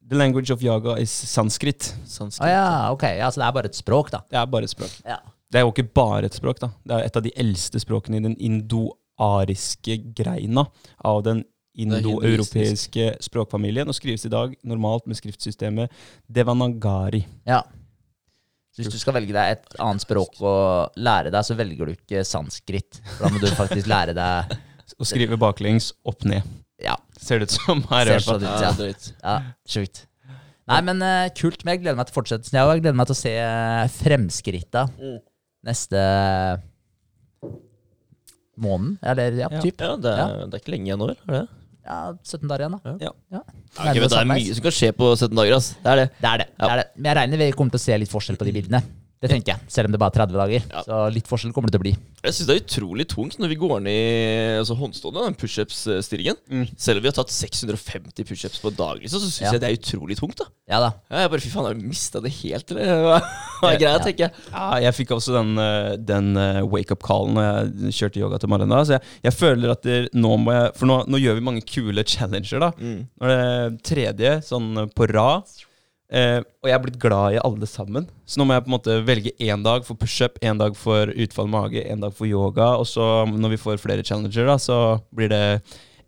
the language of yoga is sanskrit. Sanskrit. Ah, ja, ok. Ja, så det er bare et språk, da. Det er bare et språk. Ja. Det er jo ikke bare et språk, da. Det er et av de eldste språkene i den indoariske greina av den indoeuropeiske språkfamilien, og skrives i dag normalt med skriftsystemet devanagari. Ja. Så hvis du skal velge deg et annet språk å lære deg, så velger du ikke sanskrit. Da må du faktisk lære deg Å skrive baklengs opp ned. Ja, Ser det ut som her, i Ser hvert fall. sånn ut, Ja, ja. drøyt. ja sjukt. Nei, men uh, kult. Men jeg gleder meg til fortsettelsen. Jeg gleder meg til å se uh, fremskritta Mm. Neste måneden. Eller ja, Ja. typ. Ja, det er, det er ikke lenge igjen nå, vel? Er det? Ja, 17 dager igjen, da. Ja. Ja. Ja, ok, det er mye som kan skje på 17 dager. ass. Det er det. Det er det. det, er det. Men jeg regner vi kommer til å se litt forskjell på de bildene. Det tenker jeg. Selv om det bare er 30 dager. Ja. Så litt forskjell kommer det til å bli. Jeg syns det er utrolig tungt når vi går ned i altså håndstående, den pushups-stillingen. Mm. Selv om vi har tatt 650 pushups på daglig, dag, liksom, så syns Ja. jeg det er utrolig tungt. da Ja da. ja, Jeg bare, Fy faen, har du mista det helt, eller? Hva er greia, Ja. tenker jeg. Ja, jeg fikk også den, eh, den eh, wake-up-callen når jeg kjørte yoga til Marlena. Så jeg, jeg føler at det, nå må jeg For nå, nå gjør vi mange kule challenger, da. Mm. det er tredje sånn på rad. Eh, og jeg er blitt glad i alle sammen. Så nå må jeg på en måte velge én dag for pushup, én dag for utfall mage, én dag for yoga. Og så når vi får flere challenger, da, så blir det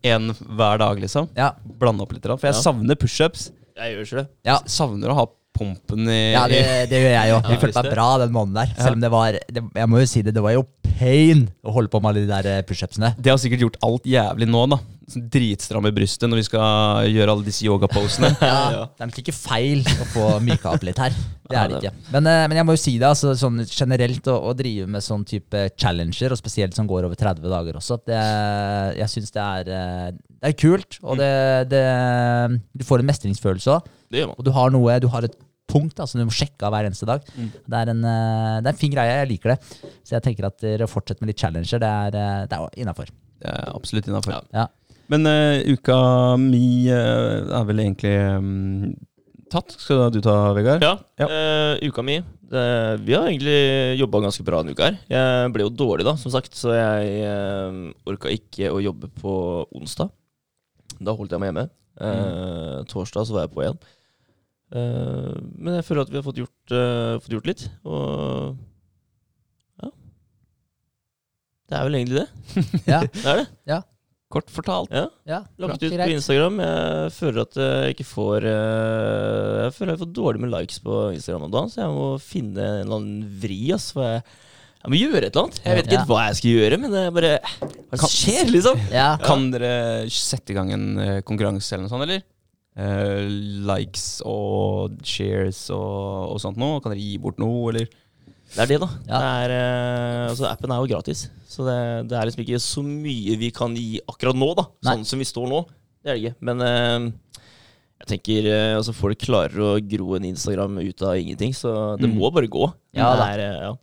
én hver dag, liksom. Ja, Blande opp litt. da, For jeg Ja. savner pushups. Jeg gjør ikke det. ja. Savner å ha pumpen i Ja, det, det gjør jeg jo. Ja, Jeg følte meg bra den måneden der. Selv om det var det, Jeg må jo si det, det var jo pain å holde på med alle de der eh, pushupsene. Det har sikkert gjort alt jævlig nå, da. Sånn dritstramme brystet når vi skal gjøre alle disse yogaposene. Ja, Det er nok ikke feil å få myka opp litt her. Det er det ikke. Men, eh, men jeg må jo si det, altså, sånn generelt å, å drive med sånn type challenger, og spesielt som går over 30 dager også, det, jeg syns det er eh, Det er kult, og det, det Du får en mestringsfølelse òg, Det gjør man. og du har noe Du har et punkt altså du må sjekke av hver eneste dag. Mm. Det, er en, eh, det er en fin greie, jeg liker det. Så jeg tenker at dere fortsetter med litt challenger, det er, det er innafor. Absolutt innafor. Ja. Ja. Men uh, uka mi uh, er vel egentlig um, tatt. Skal du ta, Vegard? Ja, Ja. Uh, uka mi det, Vi har egentlig jobba ganske bra denne uka her. Jeg ble jo dårlig, da, som sagt, så jeg uh, orka ikke å jobbe på onsdag. Da holdt jeg meg hjemme. Uh, Torsdag så var jeg på igjen. Uh, men jeg føler at vi har fått gjort, fått gjort litt, og ja. Det er vel egentlig det. Ja, Det er det. Kort fortalt. Ja. ja Lagt ut på Instagram. Jeg føler at jeg ikke får eh, Jeg føler jeg får dårlig med likes på Instagram om dagen, så jeg må finne en eller annen vri. Ass, for jeg, jeg må gjøre et eller annet. Jeg vet ikke Ja. hva jeg skal gjøre, men det er bare Hva Kan- skjer, liksom? Ja, Kan dere sette i gang en eh, konkurranse eller noe sånt, eller? Eh, likes og shares og, og sånt noe? Kan dere gi bort noe, eller? Det er det, da. Ja. Det er, eh, altså, appen er jo gratis, så det, det er liksom ikke så mye vi kan gi akkurat nå, da. Nei. Sånn som vi står nå. Det er det ikke. Men uh, jeg tenker uh, altså, folk klarer å gro en Instagram ut av ingenting, så det Mm. må bare gå. Ja, det er, uh, ja.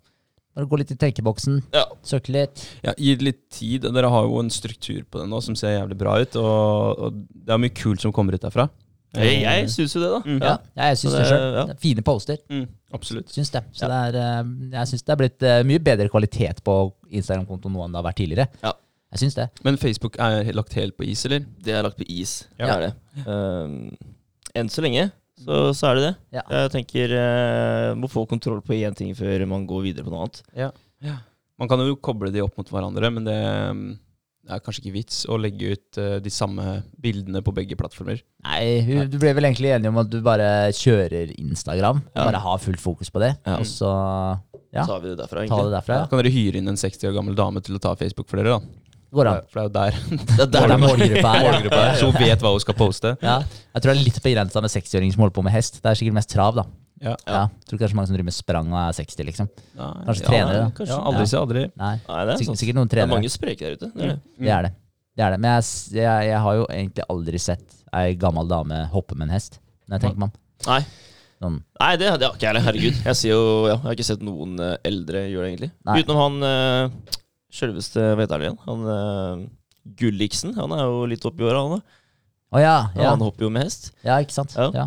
Bare gå litt i tenkeboksen, Ja. søke litt. Ja, Gi det litt tid. Dere har jo en struktur på det nå som ser jævlig bra ut. Og, og det er mye kult som kommer ut derfra. Jeg, jeg syns jo det, da. Mm. Ja, ja jeg syns det det- sjøl. ja. Fine poster. Mm, absolutt. Syns det. Så det er, eh, jeg syns det er blitt eh, mye bedre kvalitet på Instagram-kontoen nå enn det har vært tidligere. Ja. Jeg syns det. Men Facebook er lagt helt på is, eller? Det er lagt på is. Ja. Det er det. Um, enn så lenge så, så er det det. Ja. Jeg tenker uh, må få kontroll på én ting før man går videre på noe annet. Ja. Man kan jo koble de opp mot hverandre, men det mm, er kanskje ikke vits å legge ut uh, de samme bildene på begge plattformer. Nei, vi- du ble vel egentlig enige om at du bare kjører Instagram. Ja. Bare har fullt fokus på det. Ja. Og så Ja. Tar vi det derfra, egentlig. det derfra. ja. kan dere hyre inn en 60 år gammel dame til å ta Facebook for dere, da. Går an. For det er jo der Det er Det er der målgruppa er. målgruppa er, så hun vet hva hun skal poste. Ja. Jeg tror det er litt begrensa med 60-åringer som holder på med hest. Det er sikkert mest trav, da. Ja. Ja. Tror ikke det er så mange som driver med sprang og er 60, liksom. Nei, Kanskje ja, trenere, da. kanskje. Ja, aldri si aldri. Nei, Nei, det er, sikkert, sant. sikkert noen det er trenere. mange spreke der ute. Det er det. Det er det. det, er det. Men jeg, s- jeg, jeg har jo egentlig aldri sett ei gammel dame hoppe med en hest. Når jeg tenker meg om. Nei. Sånn. Nei, det, det har ikke jeg heller. Herregud. Jeg, sier jo, ja, jeg har ikke sett noen eh, eldre gjøre det, egentlig. Nei. Utenom han uh, sjølveste, hva heter han igjen? Han uh, Gulliksen. Han er jo litt oppi åra, han da. Å ja, Ja. ja. Han hopper jo med hest. ja, ikke sant. Ja. Ja,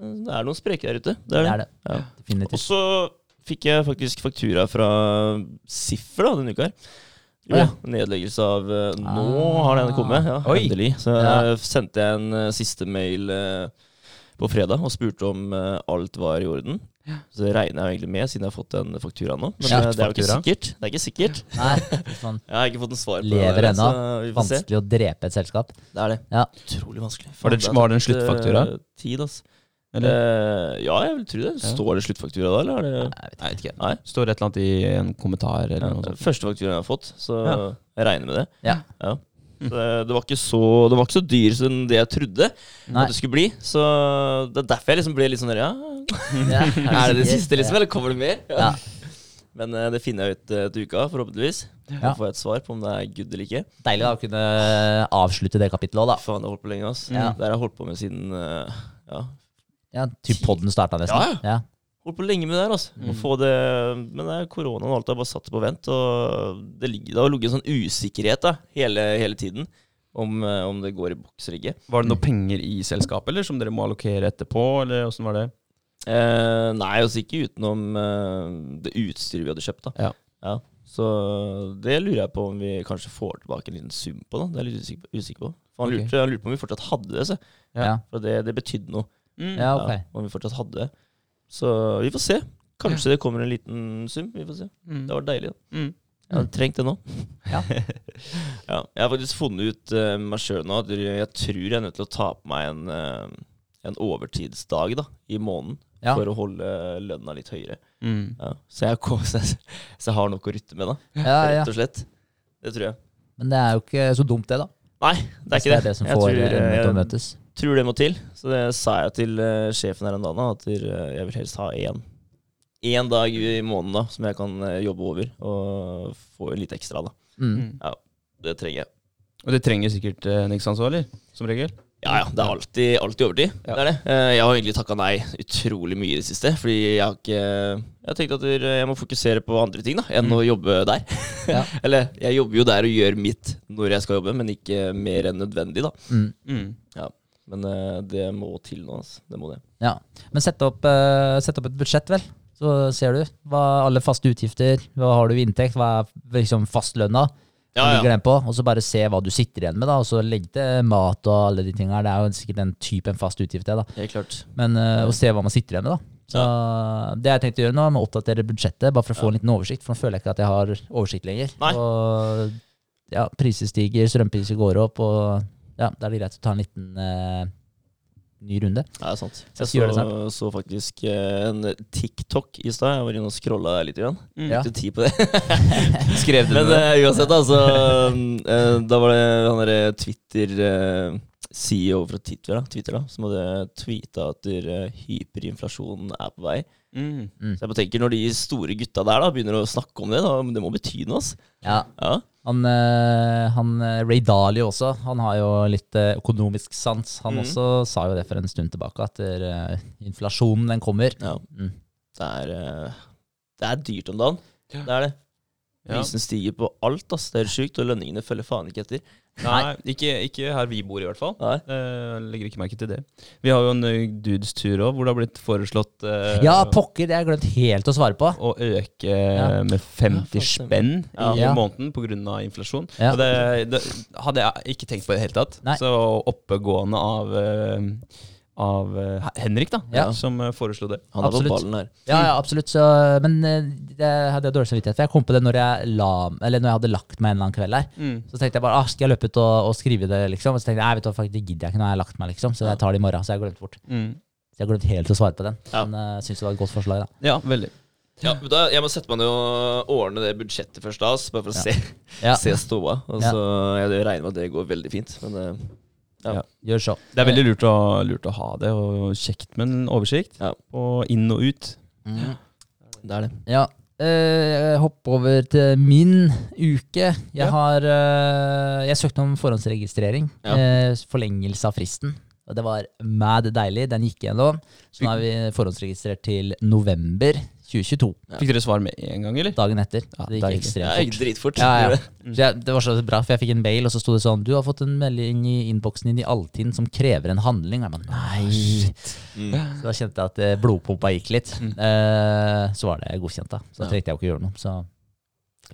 Det er noen spreke der ute. Det det er det. er det. Ja. Og så fikk jeg faktisk faktura fra Siffer da, denne uka her. Jo, ja. Nedleggelse av eh, Nå Ah. har den kommet, ja, Oi. endelig. Så Ja. sendte jeg en eh, siste mail eh, på fredag og spurte om alt var i orden. Så det regner jeg egentlig med, siden jeg har fått den fakturaen nå. Men Ja. eh, det er jo ikke sikkert. Det er ikke sikkert. Nei, sånn, Jeg har ikke fått en svar på Lever det. se. vanskelig å drepe et selskap. Det er det. Ja. Utrolig vanskelig. Var det- var det en sluttfaktura? Tid, ass. Eller? Eh, ja, jeg vil tro det. Står det sluttfaktura da, eller er det Nei, jeg vet ikke. Nei. Står et eller annet i en kommentar eller Ja, noe sånt. første fakturaen jeg har fått, så Ja. jeg regner med det. Ja. Så det, det, var ikke så, det var ikke så dyr som det jeg trodde Nei. at det skulle bli. Så det er derfor jeg liksom ble litt sånn der, ja, Ja, Er det det siste, liksom? Eller kommer det mer? Ja. Men eh, det finner jeg ut eh, til uka, forhåpentligvis. Ja. Får jeg et svar på om det er good eller ikke. Deilig da å kunne avslutte det kapittelet òg, da. Faen, jeg har holdt på lenge, ass. Ja. Det har jeg holdt på med siden eh, Ja, Ja, typ podden starta nesten. Ja, Ja. holdt på lenge med det her, altså. Mm. få det Men det er koronaen og alt har bare satt det på vent. Og det, ligger, det har ligget en sånn usikkerhet da, hele, hele tiden om, eh, om det går i boks eller ikke. Var det noe penger i selskapet, eller som dere må allokere etterpå, eller var det? Eh, nei, altså ikke utenom eh, det utstyret vi hadde kjøpt. da Ja. Så det lurer jeg på om vi kanskje får tilbake en liten sum på. da Det er jeg litt usikker, på. For han, lurte, han lurte på om vi fortsatt hadde det. Så. Ja. Ja. For det, det betydde noe. Mm. ja, ok. Ja, om vi fortsatt hadde det. Så vi får se. Kanskje det kommer en liten sum. Vi får se. Mm. Det var deilig. da Mm. Jeg hadde trengt det nå. Ja. ja, jeg har faktisk funnet ut uh, meg sjøl nå at jeg tror jeg er nødt til å ta på meg en, uh, en overtidsdag da i måneden. Ja. For å holde lønna litt høyere. Mm. Ja. Så, jeg, så, jeg, så jeg har nok å rytte med, da. Rett og slett. Det tror jeg. Men det er jo ikke så dumt, det, da. Nei, det er ikke det. det er det som Jeg får tror, endene tror det må til. Så det sa jeg til uh, sjefen her en dag, da, at eh, jeg vil helst ha én. Én dag i måneden da, som jeg kan eh, jobbe over, og få litt ekstra. da. Mm. Det trenger jeg. Og det trenger sikkert uh, Nix også, eller? Som regel. Ja, ja. Det er alltid, alltid overtid. Ja. Det er det. Eh, Jeg har egentlig takka nei utrolig mye i det siste. Fordi jeg har ikke Jeg har tenkt at jeg må fokusere på andre ting da enn Mm. å jobbe der. Ja. Eller jeg jobber jo der og gjør mitt når jeg skal jobbe, men ikke mer enn nødvendig, da. Mm. Mm. Men eh, det må til nå, altså. Det må det. Ja. Men sett opp, eh, sett opp et budsjett, vel. Så ser du hva alle faste utgifter, hva har du i inntekt, hva er liksom fastlønna. Ja, ja. på, og så bare se hva du sitter igjen med, da, og så legg til mat og alle de tinga her. Det er jo sikkert den typen en fast utgift, det, da. Helt klart. Men uh, å se hva man sitter igjen med, da. Så det jeg tenkte å gjøre nå, er å oppdatere budsjettet, bare for å få en liten oversikt. For nå føler jeg ikke at jeg har oversikt lenger. Nei. Og ja, priser stiger, strømpriser går opp, og ja, da er det greit å ta en liten uh, ny runde. Ja, det er sant. Så Jeg så, så faktisk eh, en TikTok i stad. Jeg var inne og scrolla litt. Igjen. Mm. Ja. Brukte tid på det. Skrev du Men det? eh, uansett, altså Uh, Da var det han derre Twitter uh, CEO fra Twitter, da, Twitter da, som hadde tweeta at uh, hyperinflasjonen er på vei. Mm. Så jeg bare tenker Når de store gutta der da begynner å snakke om det, da, det må bety noe. Altså. Ja, Ja. Han, eh, han eh, Ray Dalio også, han har jo litt eh, økonomisk sans. Han mm. også sa jo det for en stund tilbake, at eh, inflasjonen den kommer. ja. Mm. Det, er, det er dyrt om dagen. Ja. Det er det. Ja. Prisen stiger på alt. ass. Det er sjukt, og lønningene følger faen ikke etter. Nei, ikke, ikke her vi bor, i hvert fall. Nei. Uh, legger ikke merke til det. Vi har jo en uh, dudes tur òg, hvor det har blitt foreslått uh, Ja, pokker, det har jeg glemt helt å svare på. å øke Ja. med 50 Ja, spenn Ja. i Ja. måneden pga. inflasjon. Ja. Og det, det hadde jeg ikke tenkt på i det hele tatt. Nei. Så oppegående av, eh, av eh, Henrik, da, Ja. som eh, foreslo det. Han hadde Absolutt. ballen her. Ja, ja, absolutt. Så, men eh, det hadde jeg dårlig samvittighet for. Jeg kom på det når jeg, la, eller når jeg hadde lagt meg en eller annen kveld der. Så tenkte jeg bare ah, skal jeg løpe ut og, og skrive det, liksom? Og så tenkte jeg nei, vet du hva, faktisk, det gidder jeg ikke når jeg har lagt meg, liksom. Så jeg tar det i morgen. Så jeg glemte fort. bort. Mm. Så jeg glemte glemt helt å svare på den. Ja. Men jeg syns det var et godt forslag, da. Ja, veldig. Ja, men da, Jeg må sette meg ned og ordne det budsjettet først, da, bare for å Ja. se, Ja, se ståa. Og Ja. så Jeg regner med at det går veldig fint. Men eh, Ja. gjør så. Det er veldig lurt å, lurt å ha det, og kjekt med en oversikt. Ja. Og inn og ut. Mm. det er det. Ja. Eh, hopp over til min uke. Jeg Ja. har eh, Jeg søkte om forhåndsregistrering. Ja. eh, forlengelse av fristen. Og det var mad deilig. Den gikk gjennom. Så nå er vi forhåndsregistrert til november 2022. Ja. Fikk dere svar med en gang, eller? Dagen etter. Ja, det gikk ekstremt fort. dritfort. Ja, ja. det. Så jeg, det var så bra, for jeg fikk en mail, og så sto det sånn Du har fått en melding i innboksen din i Altinn som krever en handling. Og jeg bare, nei Mm. Så da kjente jeg at eh, blodpumpa gikk litt. Eh, så var det godkjent, da. Så da trengte jeg jo ikke gjøre noe. Så.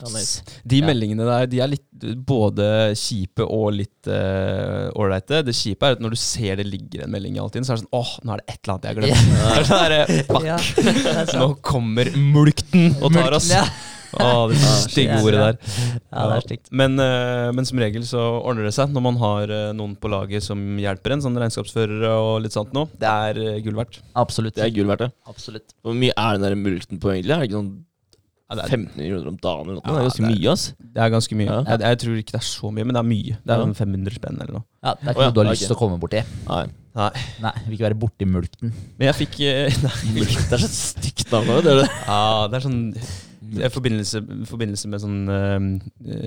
De Ja. meldingene der de er litt både kjipe og litt ålreite. Uh, det kjipe er at når du ser det ligger en melding i Altinn, så er det sånn åh, nå er det et eller annet jeg har glemt. Så fuck, Ja, det er sant. nå kommer mulkten og tar oss. Ja. Åh, det stygge Ja, ordet der. Ja, det er stygt. Men, eh, men som regel så ordner det seg når man har eh, noen på laget som hjelper en, sånn regnskapsførere og litt sånt noe. Det er eh, gull verdt. Absolutt. Det er gull verdt, ja. Absolutt. Hvor mye er den der mulkten på, egentlig? Er det ikke sånn Ja, det, er, 15 kroner om dagen eller noe? Ja, det er ganske det er- mye, ass. det er ganske mye. Ja. Jeg, jeg tror ikke det er så mye, men det er mye. Det er Ja. sånn 500 spenn eller noe. Ja, det er ikke Å, ja, noe du har lyst til å komme borti. Nei. Nei. Nei, vil ikke være borti mulkten. Men jeg fikk eh, Nei. Det er så stygt navn òg, det er det. Ja, det er sånn i forbindelse, forbindelse med sånn uh,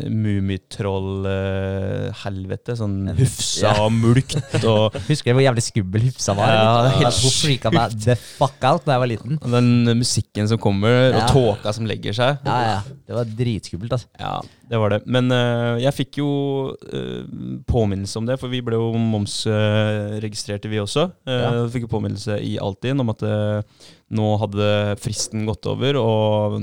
Mummitroll-helvete. sånn Hufsa og mulkt og Husker du hvor jævlig skummel Hufsa var? Ja, helt Hun freaka meg the fuck out da jeg var liten. og den musikken som kommer, og tåka som legger seg. Ja, ja. Det var dritskummelt, altså. Ja, det var det. Men uh, jeg fikk jo uh, påminnelse om det, for vi ble jo momsregistrerte, vi også. Uh. Fikk jo påminnelse i Altinn om at eh, nå hadde fristen gått over, og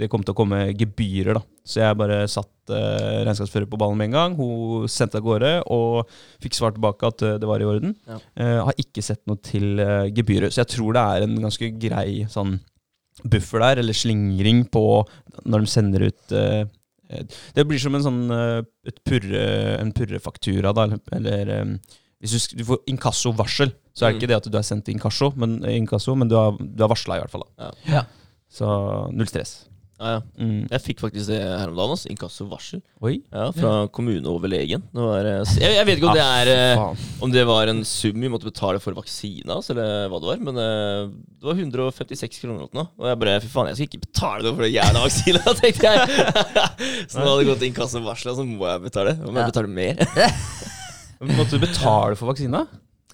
det kom til å komme gebyrer, da. Så jeg bare satt uh, regnskapsfører på ballen med en gang. Hun sendte av gårde og fikk svar tilbake at eh, det var i orden. Ja. Eh, har ikke sett noe til uh, gebyret, så jeg tror det er en ganske grei sånn buffer der, eller slingring på når de sender ut eh, eh, Det blir som en sånn eh, et purre, en purrefaktura, da. eller- Eller eh, hvis du, du får inkassovarsel, så er det Mm. ikke det at du er sendt inkasso, men, inkasso, men du har, du har varsla i hvert fall. da. Ja. Ja. Så null stress. Ja, ja. Mm. Jeg fikk faktisk det her om dagen. Altså. Inkassovarsel. Ja, fra kommuneoverlegen. Det var, eh, jeg, jeg vet ikke om det Ah, er eh. Om det var en sum vi måtte betale for vaksina, altså, eller hva det var. Men eh, det var 156 kroner eller noe. Og jeg bare Fy faen, jeg skal ikke betale noe for den jævla vaksina, tenkte jeg. så nå hadde det gått inkassovarsel, så må jeg betale. Om jeg Ja. betaler mer. Måtte du betale for vaksina?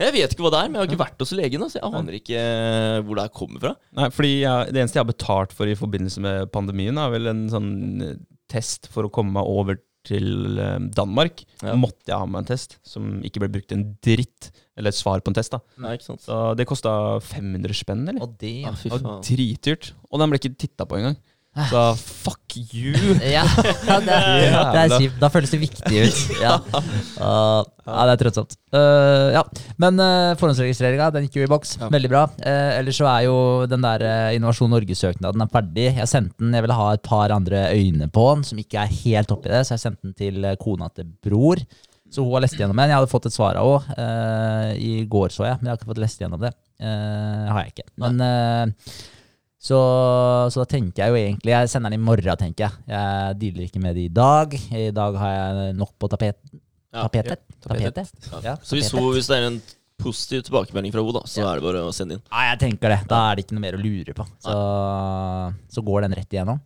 Jeg vet ikke hva det er, men jeg har ikke vært hos legen. Så jeg aner ikke eh, hvor det her kommer fra. Nei, fordi jeg, Det eneste jeg har betalt for i forbindelse med pandemien, er vel en sånn eh, test for å komme meg over til eh, Danmark. Ja. Måtte jeg ha med en test som ikke ble brukt en dritt. Eller et svar på en test. da Nei, ikke sant? Så Det kosta 500 spenn, eller? Og det Ja, fy faen. dritdyrt. Og den ble ikke titta på engang. Så fuck you! Ja, det er, det er kjipt. Da føles det viktig ut. Ja, Uh, ja det er trøttsomt. Uh, ja. Men uh, forhåndsregistreringa den gikk jo i boks. Ja. Veldig bra. Uh, ellers så er jo den der uh, Innovasjon Norge-søknaden er ferdig. Jeg sendte den, jeg ville ha et par andre øyne på den, som ikke er helt oppi det, så jeg sendte den til kona til bror. Så hun har lest gjennom den. Jeg hadde fått et svar av henne i går, så jeg, men jeg har ikke fått lest gjennom det. Uh, har jeg ikke. Men uh, så, så da tenker jeg jo egentlig Jeg sender den i morgen, tenker jeg. Jeg dealer ikke med det i dag. I dag har jeg nok på tapet, Ja. tapetet. tapetet. tapetet. Ja. Så hvis, hun, hvis det er en positiv tilbakemelding fra henne, så Ja. er det bare å sende inn. Nei, jeg tenker det. Da er det ikke noe mer å lure på. Så, så går den rett igjennom.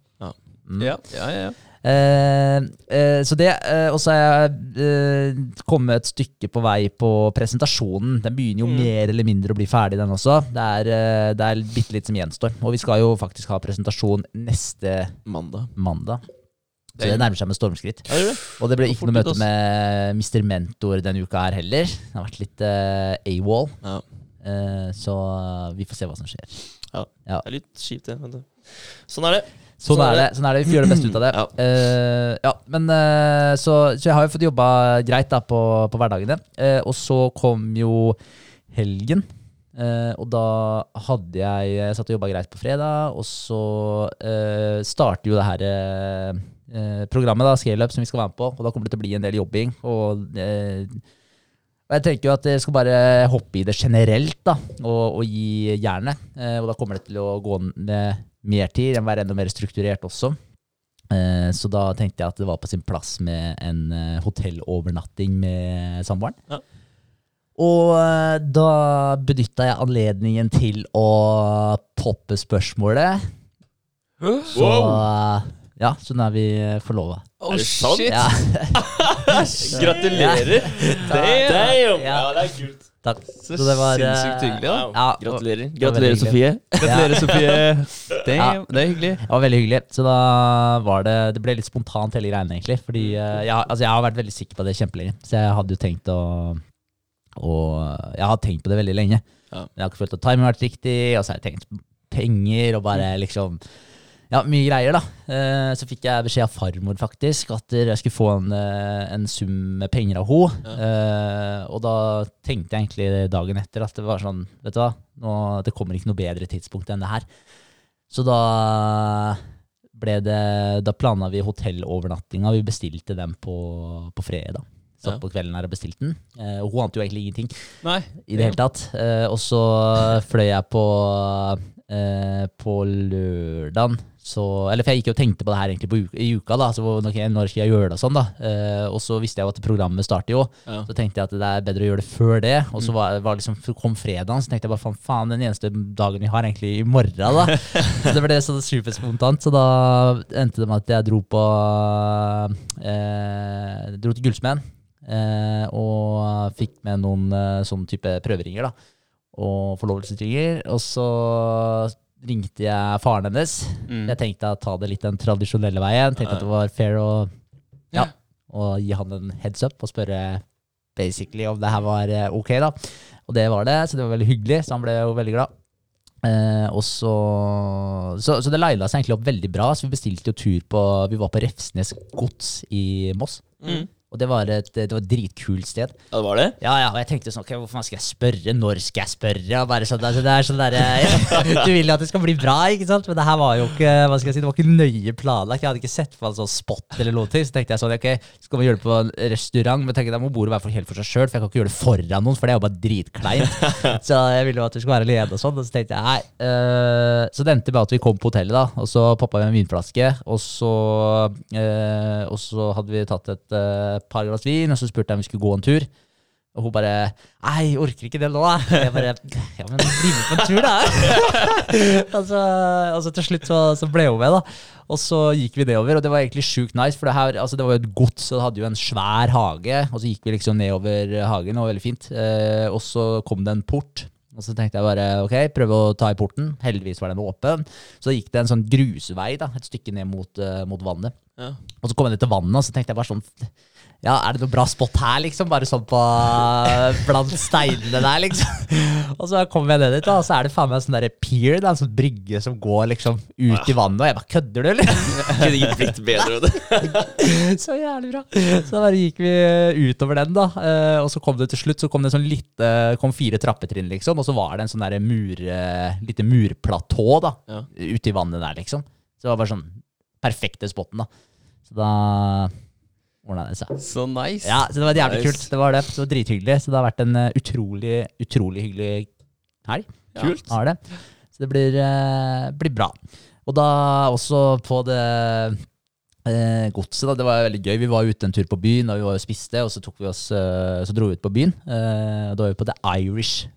Ja. Mm. Ja, ja, ja. Eh, eh, så det, eh, Og så er jeg eh, kommet et stykke på vei på presentasjonen. Den begynner jo Mm. mer eller mindre å bli ferdig, den også. Det er, eh, det er bitte litt som gjenstår. Og vi skal jo faktisk ha presentasjon neste Mandag. mandag. Så det nærmer seg med stormskritt. Ja, det det. Og det ble ikke noe møte med Mr. Mentor denne uka her heller. Det har vært litt AWOL. Ja. Eh, så vi får se hva som skjer. Ja. Ja. Det er litt kjipt, det. Men det. Sånn er det. Sånn er det. sånn er det, Vi får gjøre det beste ut av det. Ja. Uh, ja, men uh, så, så jeg har jo fått jobba greit da på, på hverdagene. Uh, og så kom jo helgen. Og da hadde jeg Jeg satt og jobba greit på fredag, og så starter jo det her programmet, da, Scaleup, som vi skal være med på. Og da kommer det til å bli en del jobbing. Og, og jeg tenker jo at jeg skal bare hoppe i det generelt, da, og, og gi jernet. Eh, og da kommer det til å gå ned mer tid, den være enda mer strukturert også. Eh, så da tenkte jeg at det var på sin plass med en eh, hotellovernatting med samboeren. Ja. Og eh, da benytta jeg anledningen til å poppe spørsmålet. Så eh, ja, så nå er vi forlova. Oh, Er det sant? Ja, Gratulerer! Damn! Damn! Ja. Ja, det er kult. takk. Så, Så det var, eh, sinnssykt hyggelig. da Ja, Gratulerer. Gratulerer, Sofie. Gratulerer, Sofie. Det, Ja. Det er hyggelig. Det var veldig hyggelig. Så da var det Det ble litt spontant hele greiene, egentlig. Fordi eh, jeg, altså, jeg har vært veldig sikker på det kjempelenge. Så jeg hadde jo tenkt å Og jeg har tenkt på det veldig lenge. Ja. Jeg har ikke følt at timingen har vært riktig, og så har jeg tenkt penger og bare liksom Ja, mye greier, da. Eh, Så fikk jeg beskjed av farmor, faktisk, at jeg skulle få en, eh, en sum med penger av henne. Ja. Og da tenkte jeg egentlig dagen etter at det var sånn Vet du hva, nå, det kommer ikke noe bedre tidspunkt enn det her. Så da ble det Da planla vi hotellovernattinga. Vi bestilte den på, på fredag. Satt Ja. på kvelden her og bestilte den. Eh, og hun ante jo egentlig ingenting Nei. i det hele tatt. Eh, og så fløy jeg på eh, på lørdagen. Så, eller for jeg gikk jo og tenkte på det her egentlig på uka, i uka. da, så okay, Når skal jeg gjøre det og sånn da? Eh, og så visste jeg jo at programmet starter jo. Ja. Så tenkte jeg at det er bedre å gjøre det før det. Og så var, var liksom, kom fredagen, så tenkte jeg bare faen, faen, den eneste dagen vi har egentlig i morgen. da. så det ble så superspontant. Så da endte det med at jeg dro på eh, Dro til Gullsmeden. Eh, og fikk med noen eh, sånn type prøveringer, da. Og forlovelsesringer. Og så ringte jeg faren hennes. Mm. Jeg tenkte å ta det litt den tradisjonelle veien. Tenkte at det var fair å ja, å gi han en heads up og spørre basically om det her var eh, ok, da. Og det var det, så det var veldig hyggelig, så han ble jo veldig glad. Eh, og så, så Så det lina seg egentlig opp veldig bra. Så vi bestilte jo tur på Vi var på Refsnes gods i Moss. Mm. Og det var et, det var et dritkult sted. Ja, det var det? Ja, ja, og jeg tenkte sånn, ok, hvorfor skal jeg spørre? Når skal jeg spørre? Og bare sånn, altså, det er sånn der, Du vil jo at det skal bli bra, ikke sant? Men det her var jo ikke hva skal jeg si, det var ikke nøye planlagt. Jeg hadde ikke sett på en sånn spot eller noe til. Så tenkte jeg sånn, ok, skal man gjøre det på en restaurant? Men tenkte jeg, da må bordet være for, helt for seg sjøl, for jeg kan ikke gjøre det foran noen, for det er jo bare dritkleint. så jeg ville jo at du skulle være alene og sånn. Og så tenkte jeg, nei. øh, så det endte med at vi kom på hotellet, da, og så poppa vi en vinflaske, og så, øh, og så hadde vi tatt et øh, par glass vin, og så spurte jeg om vi skulle gå en tur. Og hun bare 'Nei, orker ikke det nå'. Jeg bare 'Ja, men bli med på en tur, da'. og, så, til slutt så, så ble hun med, da. Og så gikk vi nedover, og det var egentlig sjukt nice. For det, her, altså det var jo et gods, og det hadde jo en svær hage. Og så gikk vi liksom nedover hagen, og veldig fint. Eh, og så kom det en port. Og så tenkte jeg bare ok, prøve å ta i porten. Heldigvis var den åpen. Så gikk det en sånn grusvei da, et stykke ned mot, uh, mot vannet. Ja. Og så kom jeg ned til vannet, og så tenkte jeg bare sånn ja, Er det noe bra spot her, liksom? Bare sånn på blant steinene der, liksom. Og så kommer jeg ned dit, og så er det faen meg en sånn der pier, da, en sånn brygge som går liksom ut i vannet. Og jeg bare kødder du, eller? Kunne ikke blitt bedre. Det. så jævlig bra. Så bare gikk vi utover den, da. Eh, og så kom det til slutt så kom det sånn lite, kom fire trappetrinn, liksom. Og så var det en sånn der mur, lite murplatå da, Ja. ute i vannet der, liksom. Så det var bare sånn perfekte spotten, da. Så da ordna det seg. Så nice. Ja, så det var jævlig Nice. kult. Det var det. Så drithyggelig. Så det har vært en eh, utrolig, utrolig hyggelig helg. Kult. Ja, har det. Så det blir, uh, blir bra. Og da også på det eh, godset, da. Det var veldig gøy. Vi var ute en tur på byen, og vi var og spiste, og så, tok vi oss, eh, så dro vi ut på byen. Da var vi på The Irish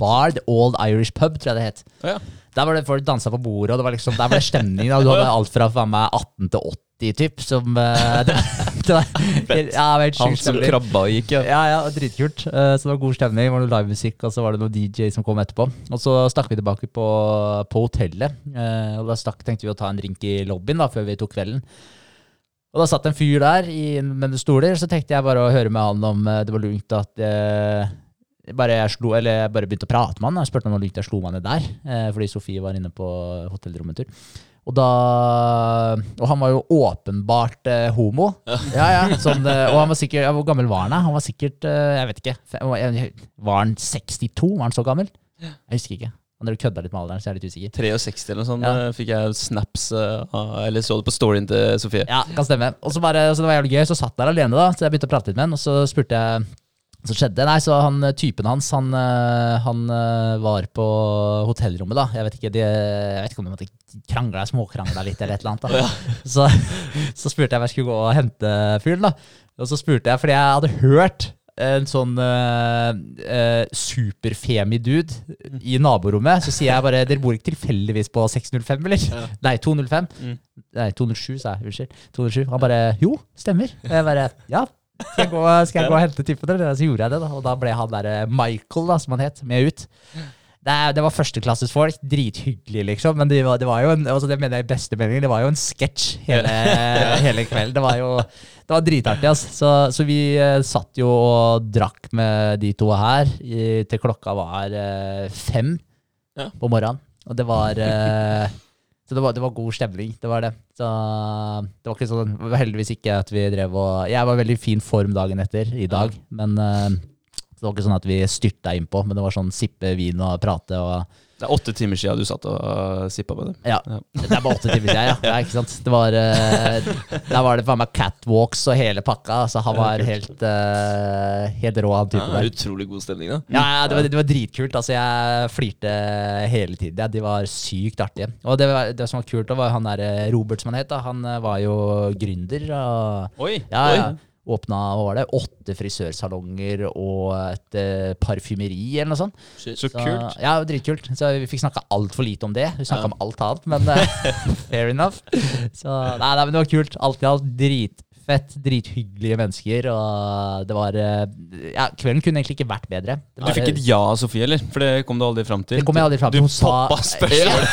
Bar, The Old Irish Pub, tror jeg det het. Ja. Der var det folk dansa på bordet, og det var liksom, der var det stemning. Da. Du hadde alt fra faen meg 18 til 80, typ. Som, eh, det, det var, ja, helt Han som krabba og gikk, ja. Ja, ja, dritkult. Eh, Så det var god stemning. Det var noe livemusikk, og så var det noen DJ som kom etterpå. Og så stakk vi tilbake på, på hotellet. eh, Og da stakk, tenkte vi å ta en drink i lobbyen da, før vi tok kvelden. Og da satt en fyr der i med stoler, så tenkte jeg bare å høre med han om det var lugnt at eh, bare jeg slo, eller jeg bare begynte å prate med han. Jeg spurte om han likte jeg slo meg ned der, eh, fordi Sofie var inne på hotellrommet tur. Og da Og han var jo åpenbart eh, homo. Ja, ja, sånn, eh, og han var sikkert ja, Hvor gammel var han? da? Han var sikkert eh, Jeg vet ikke. Fe- Var han 62? Var han så gammel? Jeg husker ikke. Han drev kødda litt med alderen, så jeg er litt usikker. 63 eller noe sånt Ja. eh, fikk jeg snaps eh, eller så det på storyen til Sofie. Ja, kan stemme. Og så bare, så det var jævlig gøy. Så satt jeg der alene, da. Så jeg begynte å prate litt med han, og så spurte jeg som skjedde. Nei, så han, typen hans, han, eh, han eh, var på hotellrommet, da. Jeg vet ikke, de, jeg vet ikke om de måtte krangle, småkrangle litt eller et eller annet. da. Så, så spurte jeg om jeg skulle gå og hente fyren, da. Og så spurte jeg, fordi jeg hadde hørt en sånn uh, superfemi-dude i naborommet. Så sier jeg bare Dere bor ikke tilfeldigvis på 605, eller? Nei, 205. Mm. Nei, 207, sa jeg. Unnskyld. 207. Han bare Jo, stemmer. Og jeg bare Ja. Skal jeg gå, skal jeg gå og hente typen, eller? Så gjorde jeg det, da. Og da ble han derre Michael, da, som han het, med ut. Det, det var førsteklasses folk. Drithyggelig, liksom. Men det var, det var jo en altså det mener jeg i beste mening, det var jo en sketsj hele, hele kvelden. Det var jo det var dritartig. ass. Så, så vi eh, satt jo og drakk med de to her i, til klokka var eh, fem Ja. på morgenen. Og det var eh, Så det var, det var god stemning. Det var det. Så det var ikke sånn det var Heldigvis ikke at vi drev og Jeg var i veldig fin form dagen etter i dag, men eh, det var ikke sånn at vi styrta innpå, men det var sånn sippe vin og prate og Det er åtte timer siden du satt og uh, sippa på det. Ja. Ja. Det er bare åtte timer siden, ja. ja ikke sant? Det var, uh, der var det faen meg catwalks og hele pakka. Så han var helt, uh, helt rå, han Ja, der. utrolig god stemning, da. Ja, ja det, var, det var dritkult. Altså, jeg flirte hele tiden. Ja, de var sykt artige. Og det, var, det som var kult, da var han der eh, Robert, som han het. Da. Han eh, var jo gründer. Og, Oi! ja, Oi. Åpna hva var det, åtte frisørsalonger og et eh, parfymeri eller noe sånt. Så, Så kult. Ja, dritkult. Så vi fikk snakka altfor lite om det. Vi snakka Ja. om alt annet, men eh, fair enough. Så nei, nei, men det var kult. Alt i alt dritfett, drithyggelige mennesker. Og det var eh, Ja, kvelden kunne egentlig ikke vært bedre. Var, Du fikk et ja av Sofie, eller? For det kom du aldri fram til. Det kom jeg aldri fram til. Du Hun sa- poppa spørsmålet.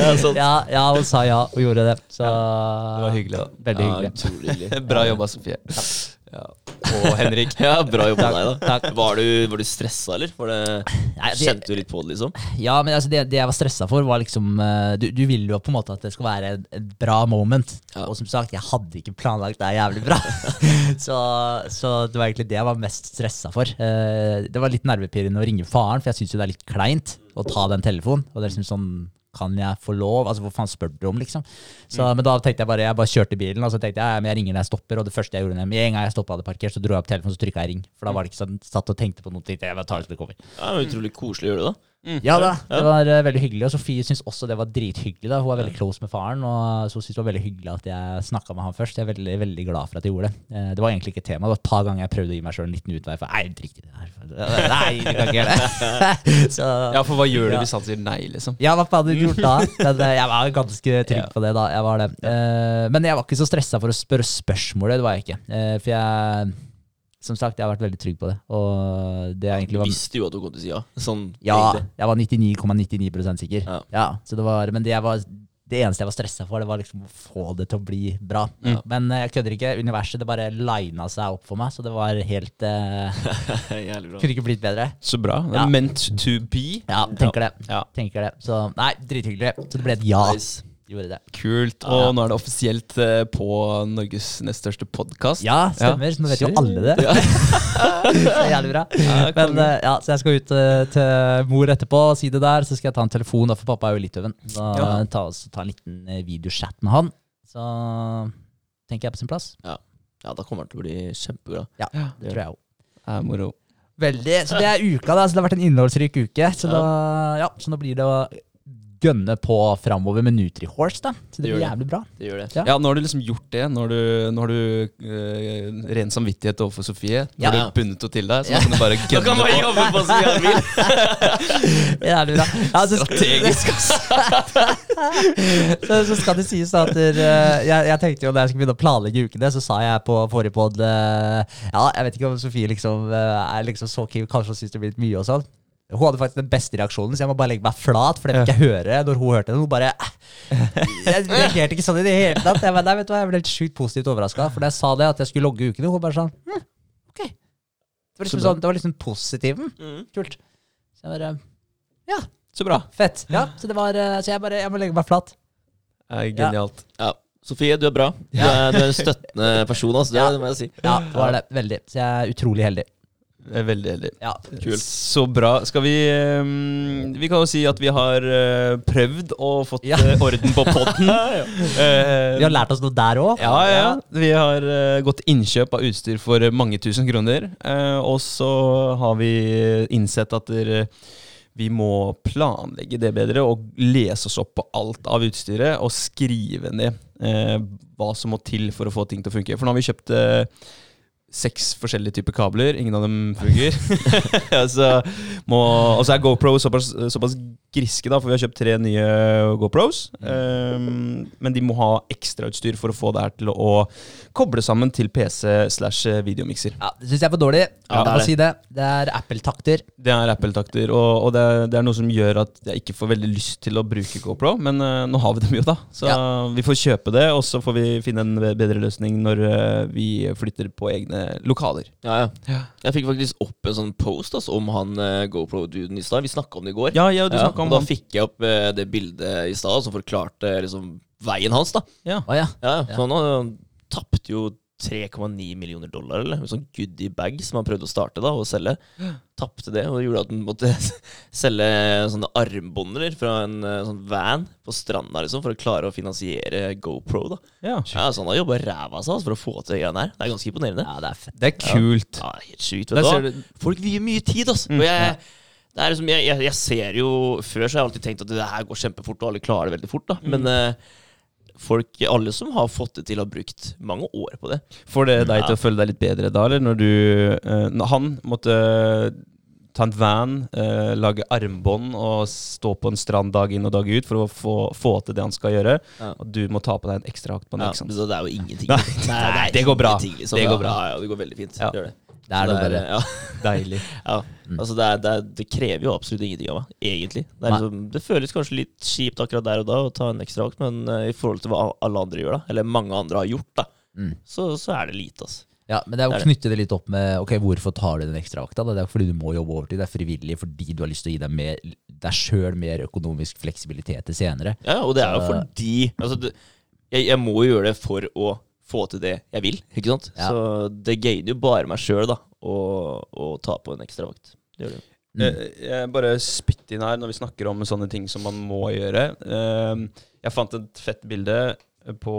Ja, ja, ja, hun sa ja og gjorde det. Så Det var hyggelig, da. Veldig hyggelig. Bra jobba, Sofie. Ja. Og Henrik. Ja, bra jobba med deg, da. takk. Var du, var du stressa, eller? Det, Nei, det- kjente du litt på det, liksom? Ja, men altså det, det jeg var stressa for, var liksom eh, du, du vil jo på en måte at det skal være et, bra moment. Ja. Og som sagt, jeg hadde ikke planlagt det jævlig bra. så, så det var egentlig det jeg var mest stressa for. Eh, det var litt nervepirrende å ringe faren, for jeg syns jo det er litt kleint å ta den telefonen. Og det er liksom sånn kan jeg få lov? Altså, Hva faen spør du om, liksom? Så, Men da tenkte jeg bare Jeg bare kjørte bilen, og så tenkte jeg jeg ringer når jeg stopper. Og det første jeg gjorde med en gang jeg stoppa hadde parkert, så dro jeg opp telefonen, så trykka jeg ring. For da var det ikke sånn satt og tenkte på noe. Tenkte jeg, jeg tar det som det kommer. Ja, men Utrolig koselig å gjøre det, da. Ja da, det var uh, veldig hyggelig. Og Sofie syntes også det var drithyggelig. da Hun er veldig close med faren, og så syntes det var veldig hyggelig at jeg snakka med han først. Jeg er veldig, veldig glad for at jeg gjorde det. Uh, Det var egentlig ikke et tema. Det var et par ganger jeg prøvde å gi meg sjøl en liten utvei. For nei, drit i det her. Nei, du kan ikke gjøre det. så Ja, for hva gjør du Ja. hvis han sier nei, liksom? ja, hva faen hadde du gjort da? Men uh, jeg var ganske trygg Ja. på det da. Jeg var det. Eh, Men jeg var ikke så stressa for å spørre spørsmål, det var jeg ikke. Eh, For jeg Som sagt, jeg har vært veldig trygg på det. Og det egentlig Du var visste jo at du kom til å si ja. Sånn, Ja, egentlig. jeg var 99,99 sikker. Ja. Ja. så det var, men det, var, det eneste jeg var stressa for, det var liksom å få det til å bli bra. Men eh, jeg kødder ikke. Universet det bare lina seg opp for meg, så det var helt eh, Jævlig bra. Kunne ikke blitt bedre. Så bra. Ja. meant to be. Ja, tenker det. Ja. Tenker det. Så nei, drithyggelig. Så det ble et ja. Nice. Gjorde det. Kult. Og nå er det offisielt eh, på Norges nest største podkast. Ja, stemmer. Så nå vet jo alle det. det er jævlig bra. Men eh, ja, Så jeg skal ut eh, til mor etterpå og si det der. Så skal jeg ta en telefon, da, for pappa er jo i Litauen. Ja. ta, ta en liten videochat med han. Så tenker jeg på sin plass. Ja, da kommer han til å bli kjempeglad. Ja, Ja. det tror jeg òg. Er moro. Veldig. Så det er uka, da. Så det har vært en innholdsrik uke. Så, da, ja, så nå blir det gønne på framover med Nutrihorse, da. Så det Det blir jævlig bra. Det gjør det. Ja. Ja, nå har du liksom gjort det. Nå har du, nå har du uh, ren samvittighet overfor Sofie. Nå har du bundet henne til deg, så nå kan du bare gønne kan man på. jobbe på som jeg vil. Jævlig bra. Ja, så, Strategisk, så, så skal det sies at uh, jeg, jeg tenkte jo da jeg skulle begynne å planlegge ukene, så sa jeg på forrige pod Ja, jeg vet ikke om Sofie liksom eh, er liksom så keen, kanskje hun syns det blir litt mye og sånn. Hun hadde faktisk den beste reaksjonen, så jeg må bare legge meg flat. For det fikk jeg høre når hun hørte det. Hun bare Jeg reagerte ikke sånn i det hele tatt. Jeg, nei, vet du hva, jeg ble helt sjukt positivt overraska. For da jeg sa det, at jeg skulle logge ukene, hun bare sånn hm, Ok. Det var liksom, sånn, det var liksom positiv. Hm, Mm. Kult. Så jeg bare Så bra. Fett. Ja, så det var eh, Så jeg bare Jeg må legge meg flat. Er genialt. Ja. Sofie, du er bra. Du er, du er en støttende person, altså. Det, Ja. det må jeg si. Ja, det var det. Veldig. Så jeg er utrolig heldig. Jeg er veldig heldig. Ja. Kult. Så bra. Skal vi um, Vi kan jo si at vi har uh, prøvd og fått Ja. eh, orden på podden. uh, Vi har lært oss noe der òg. Ja, ja, ja. Vi har eh, gått innkjøp av utstyr for mange tusen kroner. eh, og så har vi innsett at dere, vi må planlegge det bedre og lese oss opp på alt av utstyret og skrive ned eh, hva som må til for å få ting til å funke. For nå har vi kjøpt eh, seks forskjellige typer kabler. Ingen av dem fungerer. altså, og så er GoPro såpass, såpass griske, da, for vi har kjøpt tre nye GoPros. Um, men de må ha ekstrautstyr for å få det her til å, koble sammen til PC slash videomikser. Ja, det syns jeg er for dårlig. Ja, Ja, det er å si det. Det er Apple-takter. Det er Apple-takter, og, og det, er, det er noe som gjør at jeg ikke får veldig lyst til å bruke GoPro, men uh, nå har vi dem jo, da. Så vi får kjøpe det, og så får vi finne en bedre løsning når uh, vi flytter på egne lokaler. Ja, ja. Ja, Jeg fikk faktisk opp en sånn post altså, om han uh, GoPro-duden i stad. Vi snakka om det i går. ja, ja du snakket og om da fikk jeg opp eh, det bildet i stad som forklarte liksom, veien hans. da Ja. Å ja. Ja. Så han han tapte jo 3,9 millioner dollar, eller? En sånn goodie bag som han prøvde å starte da og selge. Tapte det, og det gjorde at han måtte selge sånne armbånder fra en eh, sånn van på stranda liksom, for å klare å finansiere GoPro. da Ja. Ja, Så han har jobba ræva av seg altså, for å få til de greiene her. Det er ganske imponerende. ja, det er fett. Det er kult. Ja, helt sykt. Der vet ser du hva? Folk vier mye tid, altså. Og jeg, liksom, jeg, jeg, jeg ser jo Før så har jeg alltid tenkt at det her går kjempefort, og alle klarer det veldig fort. da Men uh, folk, alle som har fått det til, har brukt mange år på det. Får det deg Ja. til å føle deg litt bedre da, eller når du uh, når Han måtte ta en van, uh, lage armbånd og stå på en strand dag inn og dag ut for å få, få til det han skal gjøre, Ja. og du må ta på deg en ekstra akt på den. Ja, det er jo ingenting. Nei, er det går bra. liksom. Det går bra. Ja, ja, det går veldig fint. Ja. Gjør det. Det er noe bare ja, Deilig. ja. Altså det, er, det, er, det krever jo absolutt ingenting av meg, egentlig. Det, liksom, det føles kanskje litt kjipt akkurat der og da å ta en ekstra vakt, men uh, i forhold til hva alle andre gjør, da, eller mange andre har gjort, da, Mm. så, så er det lite, altså. Ja, men det er å knytte det litt opp med ok, hvorfor tar du den ekstravakta. da? Det er fordi du må jobbe overtid. Det er frivillig fordi du har lyst til å gi deg, mer, deg sjøl mer økonomisk fleksibilitet til senere. Ja, og det er jo fordi altså, jeg, jeg må jo gjøre det for å få til det jeg vil, ikke sant? Ja. Så det gainer jo bare meg sjøl, å, å ta på en ekstravakt. Det gjør det. Mm. Eh, Jeg bare spytt inn her når vi snakker om sånne ting som man må gjøre. Eh, Jeg fant et fett bilde på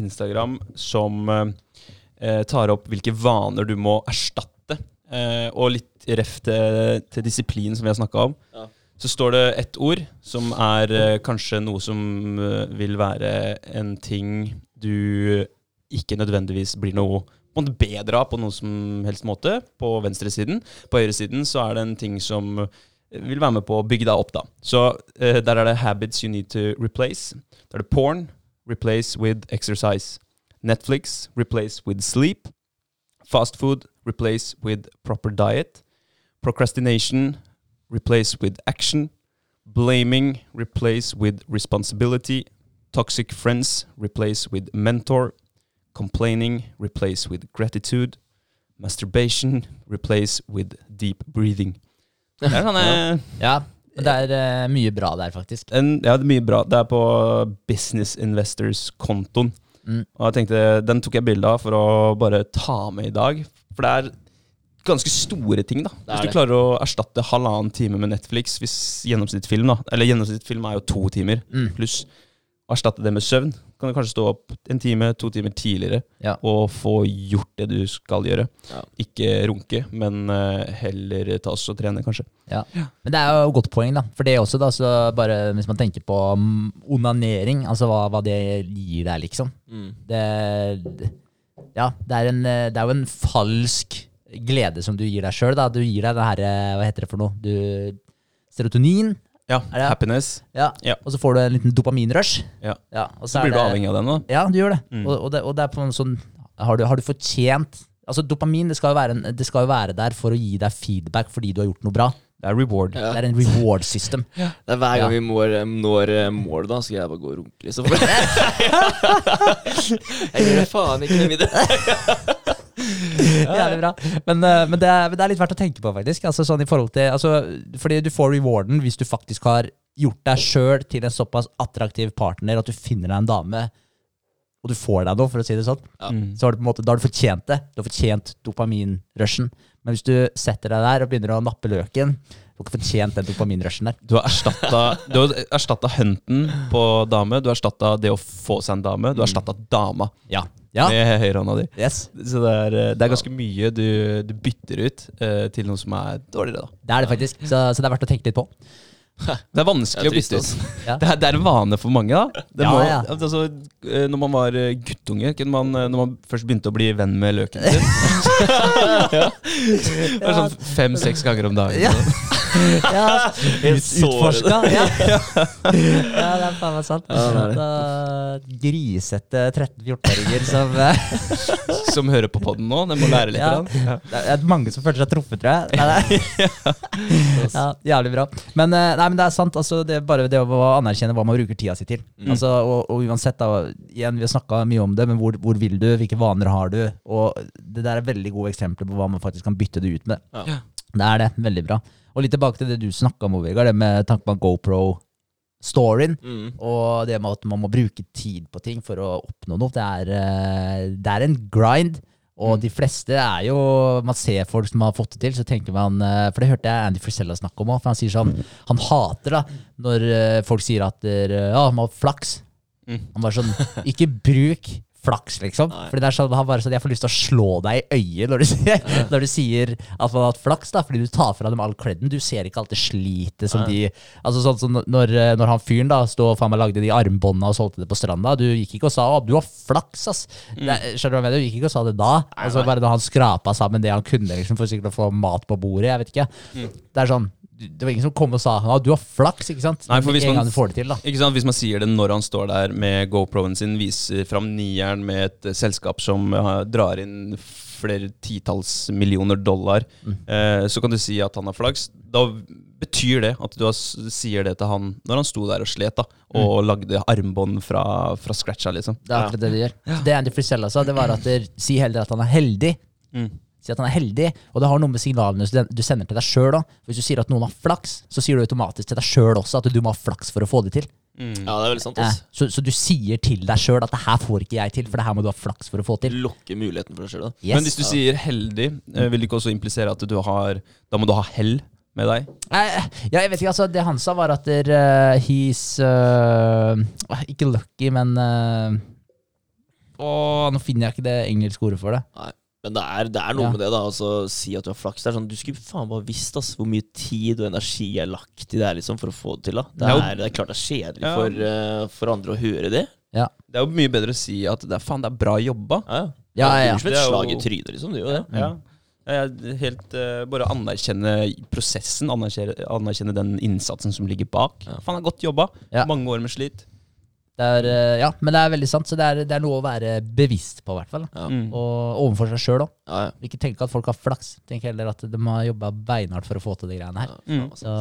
Instagram som eh, tar opp hvilke vaner du må erstatte. Eh, Og litt ref til, til disiplin, som vi har snakka om. Ja. Så står det ett ord som er eh, kanskje noe som eh, vil være en ting du ikke nødvendigvis blir noe bedre av på noen som helst måte, på venstresiden. På høyresiden så er det en ting som vil være med på å bygge deg opp, da. Så uh, der er det 'habits you need to replace'. Da er det porn, replace with exercise. Netflix, replace with sleep. Fast food, replace with proper diet. Procrastination, replace with action. Blaming, replace with responsibility. Toxic friends, replace with mentor. Complaining, replace with gratitude. Masturbation, replace with deep breathing. Det er sånne Ja, men det er eh, mye bra der, faktisk. en, Ja, det er mye bra. Det er på Business Investors-kontoen. Mm. Og jeg tenkte, Den tok jeg bilde av for å bare ta med i dag. For det er ganske store ting, da. er Hvis du det. klarer å erstatte halvannen time med Netflix, hvis gjennomsnittsfilm da Eller gjennomsnittsfilm er jo to timer Mm. pluss. Erstatte det med søvn. Kan du kanskje stå opp en time, to timer tidligere Ja. og få gjort det du skal gjøre. Ja. Ikke runke, men eh, heller ta oss og trene, kanskje. Ja. Men det er jo et godt poeng, da. For det også, da, så bare hvis man tenker på mm, onanering, altså hva, hva det gir deg, liksom. Mm. Det, ja, det er, en, eh, det er jo en falsk glede som du gir deg sjøl. Du gir deg det her eh, Hva heter det for noe? Du, serotonin. Ja, Er det- happiness. Ja. Ja. Og så får du en liten dopaminrush. Ja. og Så så blir du det- avhengig av den, da. Ja, du gjør det. Mm. Og, og det. og det er på en sånn Har du, har du fortjent Altså Dopamin det skal, jo være en, det skal jo være der for å gi deg feedback fordi du har gjort noe bra. Det er reward. Ja. Det er en reward system. Det er hver gang Ja. vi når, når mål, da, skal jeg bare gå og runke, liksom. jeg gjør faen ikke det middag. Jævlig bra. Men, eh, men, det er, men det er litt verdt å tenke på, faktisk. Altså, sånn i til, altså, fordi du får rewarden hvis du faktisk har gjort deg sjøl til en såpass attraktiv partner at du finner deg en dame, og du får deg noe, for å si det sånn. Ja. Mm. Så har du på en måte, da har du fortjent det. Du har fortjent dopaminrushen. Men hvis du setter deg der og begynner å nappe løken, du har ikke fortjent den dopaminrushen der. Du har erstatta Du har erstatta hunten på dame, du har erstatta det å få seg en dame, du har erstatta dama Ja. Ja. med høyrehånda di. Yes. Så det er, eh, det er ganske mye du, du bytter ut uh, til noe som er dårligere, da. Det er det faktisk. Så, så det er verdt å tenke litt på. Det er vanskelig Det er å bytte ut. Ja. Det, er, det er en vane for mange, da. Det Ja, må, ja. Altså, eh, når man var guttunge, kunne man, når man først begynte å bli venn med løken sin Det var sånn fem-seks ganger om dagen. Ja. Ja, utforska. Ja. ja, det er faen meg sant. Ja, det det. Grisete 13-14-åringer som eh, Som hører på podden nå. Den må lære litt. Ja. Ja. Det er mange som føler seg truffet, tror jeg. Ja, jævlig bra. Men, eh, nei, men det er sant. Altså, det er bare det å anerkjenne hva man bruker tida si til. Mm. Altså, og, og uansett, da, igjen, vi har snakka mye om det, men hvor, hvor vil du? Hvilke vaner har du? Og det der er veldig gode eksempler på hva man faktisk kan bytte det ut med. Ja. Det er det. Veldig bra. Og litt tilbake til det du snakka om, Vegard, det med tanke på GoPro-storyen. Mm. Og det med at man må bruke tid på ting for å oppnå noe. Det er, eh, det er en grind. Og de fleste er jo Man ser folk som har fått det til, så tenker man eh, For det hørte jeg Andy Frisella snakke om òg. For han sier sånn Han hater da når eh, folk sier at der, ja, man har flaks. Mm. Han bare sånn Ikke bruk flaks, liksom. Nei. Fordi det er sånn, han bare sånn, Jeg får lyst til å slå deg i øyet når du, sier, når du sier at man har hatt flaks, da, fordi du tar fra dem all creden. Du ser ikke alt det slitet som de Altså sånn som når, når han fyren da stod og faen meg lagde de armbåndene og solgte det på stranda. Du gikk ikke og sa 'Å, du har flaks', ass. Det, skjønner du hva jeg mener? Du gikk ikke og sa det da. Altså Bare da han skrapa sammen det han kunne liksom, for sikkert å få mat på bordet. Jeg vet ikke. Det er sånn Det var ingen som kom og sa at du har flaks, ikke sant? Nei, for hvis man- får det til. Ikke sant? Hvis man sier det når han står der med GoPro-en sin, viser fram nieren med et eh, selskap som eh, drar inn flere titalls millioner dollar, eh, så kan du si at han har flaks. Da betyr det at du har, sier det til han når han sto der og slet, da, og lagde armbånd fra, fra scratcha, liksom. Det er akkurat det de gjør. Ja. Det Andy Frisella sa, det var at de, si heller at han er heldig. Mm. Si at han er heldig, og det har noe med signalene du- sender til deg sjøl òg. Hvis du sier at noen har flaks, så sier du automatisk til deg sjøl også at du må ha flaks for å få det til. Ja, det er veldig sant. Eh, så, så du sier til deg sjøl at det her får ikke jeg til, for det her må du ha flaks for å få til. Lokke muligheten for deg sjøl, da. Yes. Men hvis du sier heldig, eh, vil det ikke også implisere at du har Da må du ha hell med deg? Eh, ja, jeg vet ikke, altså Det han sa, var at der, uh, he's uh, Ikke lucky, men uh, Å, nå finner jeg ikke det engelske ordet for det. Nei. Men det er, det er noe Ja. med det, da. Altså, si at du har flaks. Det er sånn, Du skulle faen bare visst ass, hvor mye tid og energi er lagt i det her liksom, for å få det til. da Det er det er klart det er kjedelig Ja. for, uh, for andre å høre det. Ja, Det er jo mye bedre å si at det er, faen, det er bra jobba. Ja, ja. Ja, ja, Det er jo som et slag i trynet, liksom. Det er jo det. Ja. Helt uh, Bare anerkjenne prosessen, anerkjenne, anerkjenne den innsatsen som ligger bak. Faen, det er godt jobba. Ja. Mange år med slit. Det er, eh, ja, men det er veldig sant, så det er, det er noe å være bevisst på, i hvert fall. Ja. Mm. Og overfor seg sjøl òg. Ja, ja. Ikke tenke at folk har flaks. Tenk heller at de har jobba beinhardt for å få til de greiene her. Ja, faen. Så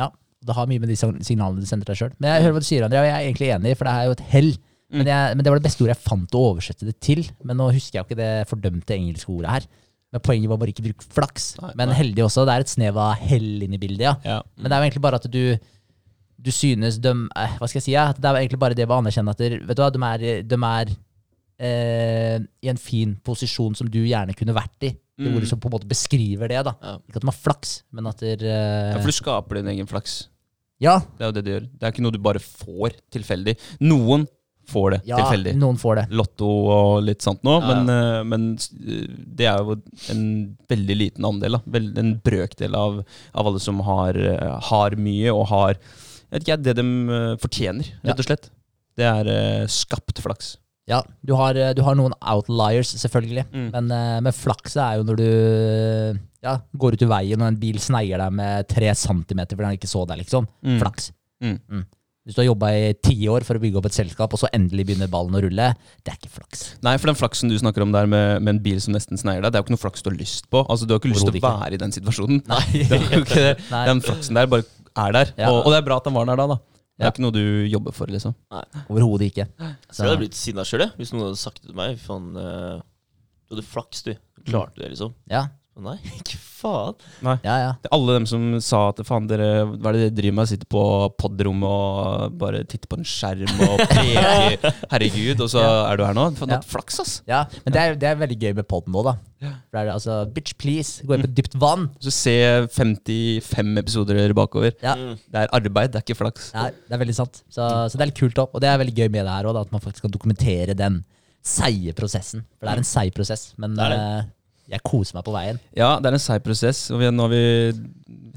ja, det har mye med de signalene du sender deg sjøl. Men jeg hører hva du sier, André, og jeg er egentlig enig, for det er jo et hell. Men, jeg, men det var det beste ordet jeg fant å oversette det til. Men nå husker jeg jo ikke det fordømte engelske ordet her. Men poenget var bare ikke bruke flaks. Nei, men nei. heldig også. Det er et snev av hell inni bildet, ja. Ja. Men det er jo egentlig bare at du Du synes de eh, Hva skal jeg si? Ja? Det er egentlig bare det å anerkjenne at der, vet du hva, de er, de er eh, i en fin posisjon som du gjerne kunne vært i. Det Mm. ordet som på en måte beskriver det. da Ja. Ikke at de har flaks, men at der, eh, Ja, for du skaper din egen flaks. ja, Det er jo det du gjør. Det er ikke noe du bare får tilfeldig. Noen får det ja, tilfeldig. noen får det. Lotto og litt sånt nå, Ja, men, eh, men eh, det er jo en veldig liten andel. Da. En brøkdel av, av alle som har, eh, har mye og har vet ikke, jeg, det de eh, fortjener, rett og slett. Det er eh, skapt flaks. Ja, du har, eh, du har noen outliers, selvfølgelig. Mm. Men, men flakset er jo når du ja, går ut i veien og en bil sneier deg med tre centimeter fordi han ikke så deg, liksom. Mm. Flaks. Mm. Hvis du har jobba i ti år for å bygge opp et selskap, og så endelig begynner ballen å rulle, det er ikke flaks. Nei, for den flaksen du snakker om der med, med en bil som nesten sneier deg, det er jo ikke noe flaks du har lyst på. Altså, Du har ikke lyst til å være i den situasjonen. Nei. Det er jo ikke det. Den flaksen der bare er der. Ja. Og, og det er bra at den var der da. da. Det Ja. er ikke noe du jobber for, liksom. Overhodet ikke. Så jeg hadde blitt sinna sjøl, hvis noen hadde sagt det til meg. Faen, eh, du hadde flaks, du. Klarte det, liksom. Ja, nei, ikke faen. ja. ja. Det er alle dem som sa at faen, dere, hva er det dere driver med? Sitter på podrommet og bare titter på en skjerm og preker. Herregud, og så er du her nå? Faen, du Ja. har hatt flaks, ass! Ja, men det er, det er veldig gøy med podden nå, da. For det er, altså, bitch please, gå inn på dypt vann. Så se 55 episoder bakover. Ja, Det er arbeid, det er ikke flaks. Nei, det er veldig sant. Så, så det er litt kult òg. Og det er veldig gøy med det her òg, at man faktisk kan dokumentere den seige prosessen. For det er en seig prosess, men Det er eh, jeg koser meg på veien. Ja, det er en seig prosess. Og vi, nå har vi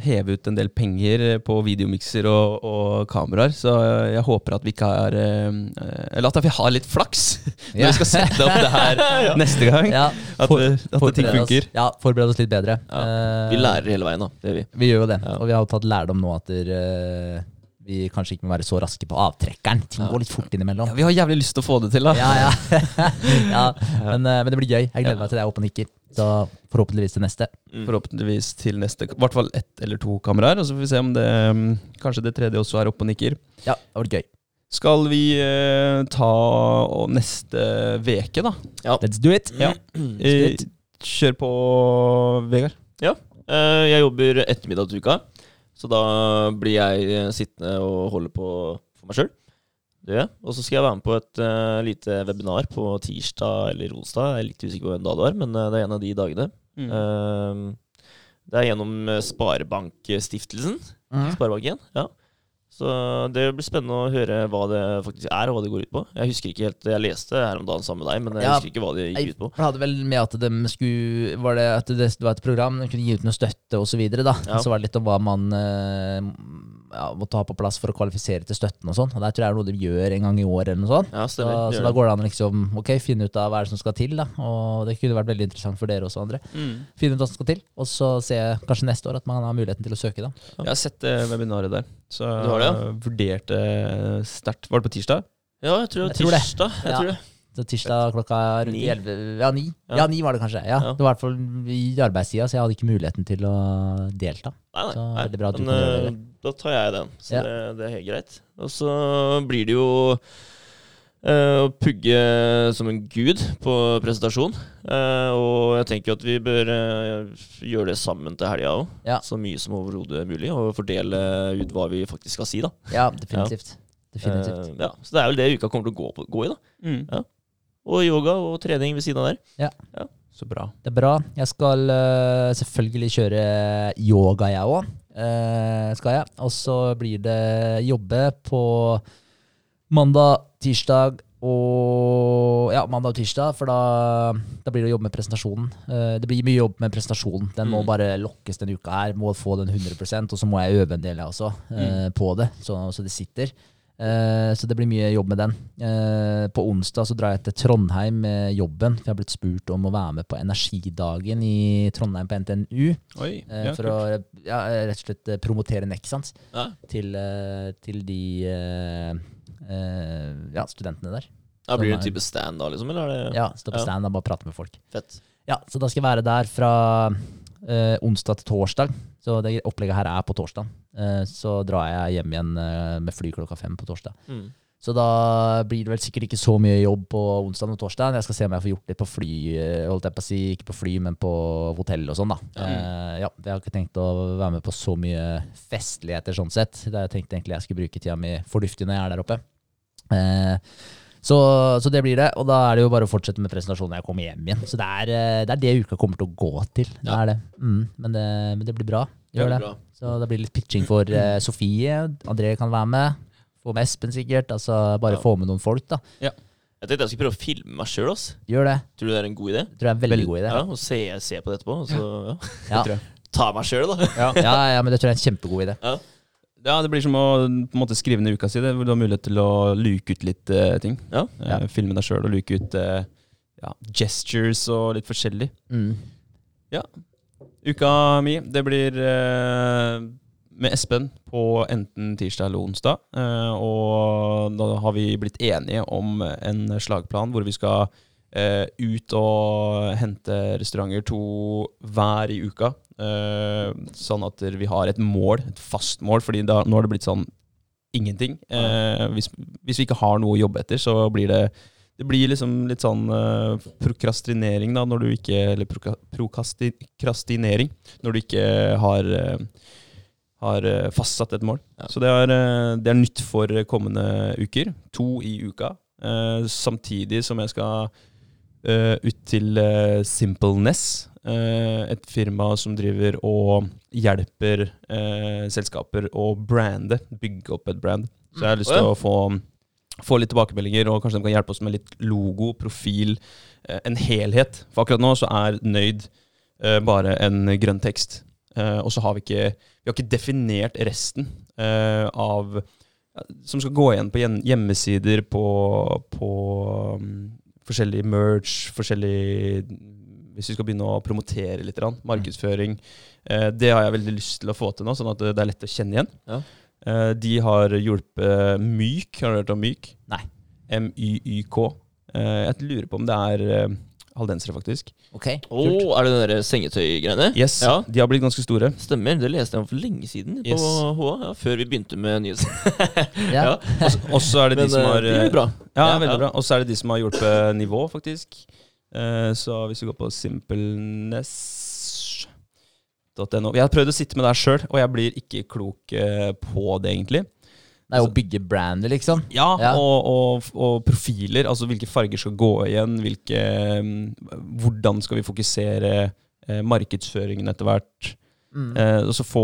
hevet ut en del penger på videomikser og, og kameraer, så jeg håper at vi ikke har eh, Eller at vi har litt flaks når Ja. vi skal sette opp det her neste gang. Ja, At, for- det- at ting funker. Ja, forbered oss litt bedre. Ja. Eh, Vi lærer hele veien, da. Det gjør vi. Vi gjør jo det. Ja. Og vi har jo tatt lærdom nå at der, eh, vi kanskje ikke må være så raske på avtrekkeren. Ting går litt fort innimellom. Ja, vi har jævlig lyst til å få det til, da. Ja, ja. ja. Men, eh, men det blir gøy. Jeg gleder meg til det er oppe og nikker. Så forhåpentligvis til neste. Forhåpentligvis til neste I hvert fall ett eller to kameraer. Og så får vi se om det mm, kanskje det tredje også er oppe og nikker. Ja, det var gøy. Skal vi eh, ta neste veke, da? Let's do it. Ja. Eh, kjør på, Vegard. Eh, jeg jobber ettermiddag til uka, så da blir jeg eh, sittende og holde på for meg sjøl. Jeg. Og så skal jeg være med på et uh, lite webinar på tirsdag eller onsdag. Jeg er litt usikker på hvem dag det er, men eh, det er en av de dagene. Mm. Uh, det er gjennom Sparebankstiftelsen. Mhm. Sparebanken, ja. Så det blir spennende å høre hva det faktisk er, og hva det går ut på. Jeg husker ikke helt, jeg leste her om dagen sammen med deg, men jeg Ja. husker ikke hva det gikk ut på. Jeg hadde vel med at de skulle Var det at det, var et program de kunne gi ut noe støtte osv. Så, videre. Ja. så var det litt om hva man eh, ja, måtte ha på plass for å kvalifisere til støtten og sånn. Og der tror jeg er noe de gjør en gang i år eller noe sånt. Ja, Så, så da går det an å liksom, okay, finne ut av hva er det som skal til. da Og det kunne vært veldig interessant for dere også, André. Mm. Finne ut hva som skal til, og så se kanskje neste år at man har muligheten til å søke. da Jeg har sett det webinaret der, så Du har det, ja? vurderte sterkt. Var det på tirsdag? Ja, jeg tror det Jeg tror det. Jeg Ja. tror det. Tirsdag klokka rundt Ni. 11 Ja, ni. Ja. Ja, ni var det kanskje. Ja, Ja. Det var i hvert fall i arbeidstida, så jeg hadde ikke muligheten til å delta. Nei, nei, Så nei. bra at du Men, kan eh, det. Da tar jeg den, så Ja. det, det er helt greit. Og så blir det jo eh, å pugge som en gud på presentasjon. Eh, og jeg tenker at vi bør gjøre det sammen til helga òg. Ja. Så mye som overhodet mulig. Og fordele ut hva vi faktisk skal si, da. Ja, definitivt. Definitivt. Ja, så det er vel det uka kommer til å gå, på, gå i, da. Mm. Og yoga og trening ved siden av der. Så bra. Det er bra. Jeg skal uh, selvfølgelig kjøre yoga, jeg òg. skal jeg. Og så blir det jobbe på mandag, tirsdag og Ja, mandag og tirsdag, for da, da blir det å jobbe med presentasjonen. Uh, det blir mye jobb med presentasjonen. Den må Mm. bare lokkes denne uka her. Må få den 100% og så må jeg øve en del, jeg også, eh, på det, så, så det sitter. Eh, så det blir mye jobb med den. Eh, på onsdag så drar jeg til Trondheim med jobben. For jeg har blitt spurt om å være med på Energidagen i Trondheim på NTNU. Oi, eh, ja, for å ja, rett og slett promotere Nexans Ja. til, til de ja, studentene der. Ja, blir det en type stand da, liksom? Eller er det Ja, Stå på stand og bare prate med folk. fett? Ja, Så da skal jeg være der fra onsdag til torsdag. Så det opplegget her er på torsdag. Eh, så drar jeg hjem igjen eh, med fly klokka fem på torsdag. Mm. Så da blir det vel sikkert ikke så mye jobb på onsdag og torsdag. Jeg skal se om jeg får gjort det på fly, eh, holdt jeg på å si. Ikke på fly, men på hotell og sånn, da. Mm. Eh, ja, jeg har ikke tenkt å være med på så mye festligheter sånn sett. Jeg tenkte egentlig jeg skulle bruke tida mi fornuftig når jeg er der oppe. Eh, så, så det blir det. Og da er det jo bare å fortsette med presentasjonen når jeg kommer hjem igjen. Så det er eh, det, er det uka kommer til å gå til. Det Ja. er det. Mm, men, det men det blir bra. Gjør det. bra. Så det blir litt pitching for uh, Sofie. André kan være med. Få med Espen sikkert. Altså bare Ja. få med noen folk, da. Jeg tenkte jeg skulle prøve å filme meg sjøl. Tror du det er en god idé? Tror jeg er veldig Vel- god idé. Ja, Og se, se på det etterpå. Så ja. Ja. ta meg sjøl, da. Ja. Ja, ja, men det tror jeg er en kjempegod idé. Ja. Ja, det blir som å på en måte skrive ned uka si, det, du har mulighet til å luke ut litt uh, ting. Ja. Eh, Ja. Filme deg sjøl og luke ut uh, ja, gestures og litt forskjellig. Mm. Uka mi, det blir uh, med Espen på enten tirsdag eller onsdag. Eh, og da har vi blitt enige om en slagplan hvor vi skal eh, ut og hente restauranter to hver i uka. Eh, sånn at vi har et mål, et fast mål, fordi da, nå har det blitt sånn ingenting. Eh, hvis, hvis vi ikke har noe å jobbe etter, så blir det det blir liksom litt sånn uh, prokrastinering, da, når du ikke Eller prokrastinering, når du ikke har uh, har fastsatt et mål. Ja. Så det er, uh, det er nytt for kommende uker. To i uka. Samtidig som jeg skal ut til Simpleness. Eh, et firma som driver og hjelper eh, selskaper å brande, bygge opp et brand. Så jeg har lyst til å få, få litt tilbakemeldinger, og kanskje de kan hjelpe oss med litt logo, profil, eh, en helhet. For akkurat nå så er Nøyd bare en grønn tekst. Eh, og så har vi ikke Vi har ikke definert resten eh, av Som skal gå igjen på hjemmesider, på, på um, forskjellig merch, forskjellig Hvis vi skal begynne å promotere litt, markedsføring. Eh, det har jeg veldig lyst til å få til nå, sånn at det er lett å kjenne igjen. Ja. Eh, de har hjulpet Myk. Har du hørt om Myk? Nei. M-y-y-k. Eh, jeg lurer på om det er haldensere, faktisk. Ok. Å, er det den sengetøygreiene? Yes, Ja. De har blitt ganske store. Stemmer. Det leste jeg om for lenge siden på Yes. HA, ja, før vi begynte med nyhets... Ja. Ja. Og så er det de Men som har det bra. Ja, Ja, veldig bra. Og så er det de som har hjulpet nivå, faktisk. Eh, så hvis vi går på simpleness.no Jeg har prøvd å sitte med det her sjøl, og jeg blir ikke klok eh, på det, egentlig. Det er jo å bygge brandet, liksom. Ja, Ja. Og, og, og profiler. Altså hvilke farger skal gå igjen, hvilke mm, Hvordan skal vi fokusere eh, markedsføringen etter hvert? Mm. Eh, og så få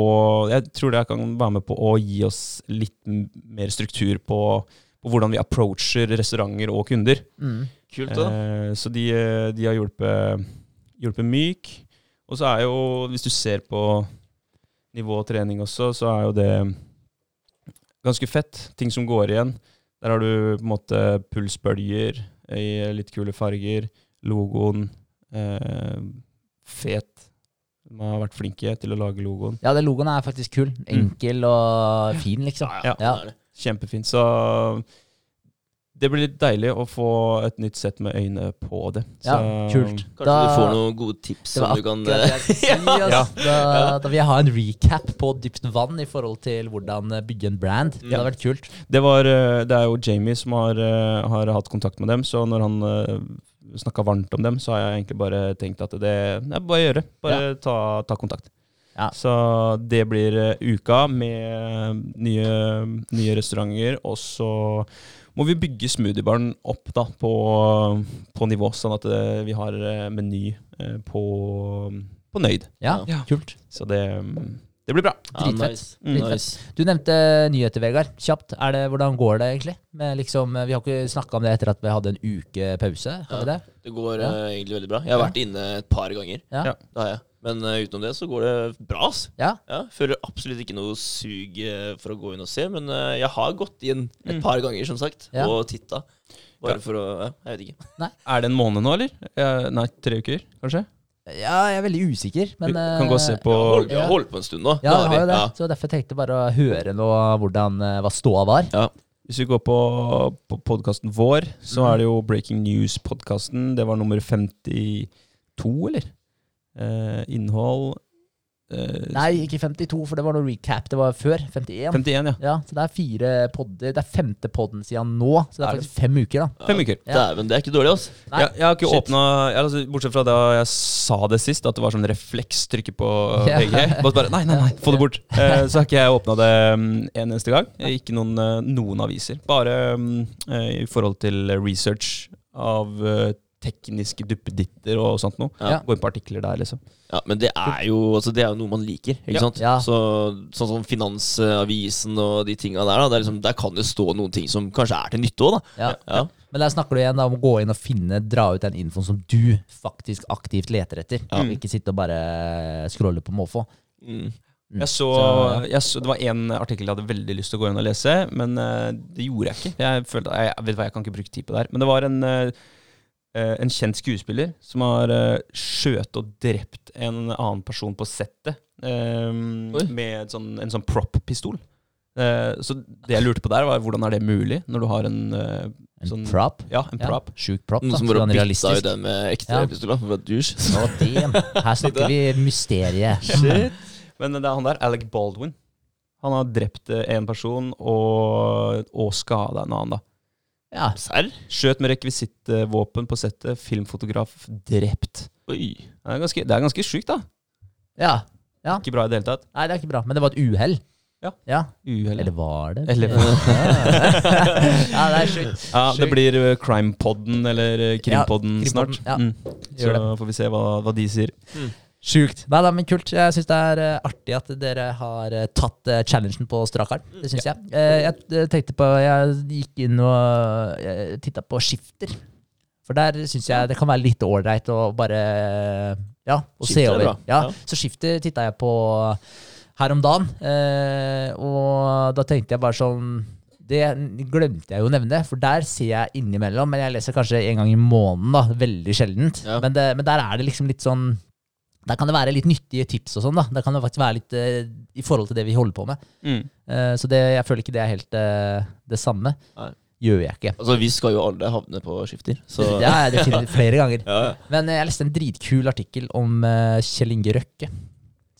Jeg tror det kan være med på å gi oss litt mer struktur på, på hvordan vi approacher restauranter og kunder. Mm. Kult, da. Eh, så de, de har hjulpet, hjulpet myk. Og så er jo, hvis du ser på nivå og trening også, så er jo det ganske fett. Ting som går igjen. Der har du på en måte pulsbølger i litt kule farger. Logoen. Eh, fet. De har vært flinke til å lage logoen. Ja, den logoen er faktisk kul. Enkel og fin, liksom. Ja. er det. Kjempefint. Så det blir litt deilig å få et nytt sett med øyne på det. Ja, kult. Kanskje Da- du får noen gode tips som du kan det si. Ja. Da, da vil jeg ha en recap på dypt vann i forhold til hvordan eh, bygge en brand. Det hadde vært kult. Det, var, eh, det er jo Jamie som har, eh, har hatt kontakt med dem, så når han snakka varmt om dem, så har jeg egentlig bare tenkt at det er bare å gjøre. Bare ta, ta kontakt. Ja. Så det blir eh, uka med nye, nye restauranter, og så må vi bygge smoothiebaren opp da, på, på nivå, sånn at eh, vi har eh, meny eh, på, på Nøyd. Ja, Ja. kult. Så det, mm, det blir bra. Ja, Dritfett. nice. Dritfett. nice. Du nevnte nyheter, Vegard. Kjapt. Er det, hvordan går det egentlig? Med liksom, vi har ikke snakka om det etter at vi hadde en uke pause. Har vi det? Det går Ja. eh, egentlig veldig bra. Jeg har vært inne et par ganger. Ja. Ja. Det har jeg. Men uh, utenom det så går det bra. ass. Ja. Ja, føler absolutt ikke noe sug eh, for å gå inn og se, men uh, jeg har gått inn et Mm. par ganger, som sagt, Ja. og titta. Bare for å ja, Jeg vet ikke. Er det en måned nå, eller? Eh, nei, tre uker, kanskje? ja, jeg er veldig usikker, men Vi kan gå og se på holdt, vi ja. har holdt på en stund nå. Ja, Det har jo det. Ja. Så derfor tenkte jeg bare å høre noe hvordan, eh, hva ståa var. Ja. Hvis vi går på, på podkasten vår, så er det jo Breaking News-podkasten. Det var nummer 52, eller? Eh, innhold eh, Nei, ikke 52, for det var noe recap. Det var før. 51. 51, ja. Ja, så det er fire podder. Det er femte podden siden nå, så det er Er det? faktisk fem uker, da. Fem uker. Ja. Dæven, det er ikke dårlig, altså. Jeg, jeg har ikke åpna altså, Bortsett fra da jeg sa det sist, at det var sånn refleks trykke på Ja. VG. Bare, bare, nei, nei, nei, få det bort. Eh, så har ikke jeg åpna det mm, en eneste gang. Ikke noen, eh, noen aviser. Bare eh, i forhold til research av eh, tekniske duppeditter og sånt noe. Ja. Gå inn på artikler der, liksom. Ja, Men det er jo altså, det er jo noe man liker, ikke Ja. sant? Ja. Så, sånn som Finansavisen og de tinga der, da, det er liksom, der kan det stå noen ting som kanskje er til nytte òg, da. ja. Ja. Men der snakker du igjen da om å gå inn og finne, dra ut den infoen som du faktisk aktivt leter etter. Ja. Ikke sitte og bare scrolle på måfå. Mm. Mm. Jeg så, Så- jeg så, det var én artikkel jeg hadde veldig lyst til å gå inn og lese, men eh, det gjorde jeg ikke. Jeg følte, jeg, jeg vet hva, jeg kan ikke bruke tid på det her. Men det var en, eh, en kjent skuespiller som har uh, skjøt og drept en annen person på settet eh, med sånn, en sånn prop-pistol. Eh, så det jeg lurte på der, var hvordan er det mulig når du har en eh, En sånn prop. Ja, en Ja, prop. Sjuk prop. Noen som bare bytta ut den med ekte Ja. pistoler. For douche. Å, damn. Her snakker vi mysteriet. Men det er han der, Alec Baldwin. Han har drept eh, en person og, og skada en annen. da. Ja. Serr? Skjøt med rekvisittvåpen på settet. Filmfotograf drept. Oi. Det er ganske, det er ganske sjukt, da. ja. Ikke bra i det hele tatt. Nei, det er ikke bra. Men det var et uhell. Ja. ja. Uhell. Eller var det? Eller- ja, det er sjukt. Ja, det blir uh, Crime-podden eller uh, Krimpodden Ja, snart. Ja. Mm. Så får vi se hva, hva de sier. Sjukt. Nei da, men kult. Jeg syns det er uh, artig at dere har uh, tatt uh, challengen på strak arm. Det syns jeg. Eh, jeg eh, tenkte på Jeg gikk inn og titta på skifter. For der syns jeg det kan være litt ålreit å bare Ja, å se Skifter er over. Ja, Ja. Så skifter titta jeg på her om dagen, og da tenkte jeg bare sånn det glemte jeg jo å nevne, for der ser jeg innimellom. Men jeg leser kanskje en gang i måneden, da. Veldig sjeldent. Ja. Men, det, men der er det liksom litt sånn Der kan det være litt nyttige tips og sånn, da. Der kan det faktisk være litt eh, i forhold til det vi holder på med. Mm. Eh, så det, jeg føler ikke det er helt eh, det samme. Nei. Gjør jeg ikke. Altså, vi skal jo alle havne på skifter, så Det har jeg definitivt flere ganger. ja, ja. Men eh, jeg leste en dritkul artikkel om eh, Kjell Inge Røkke.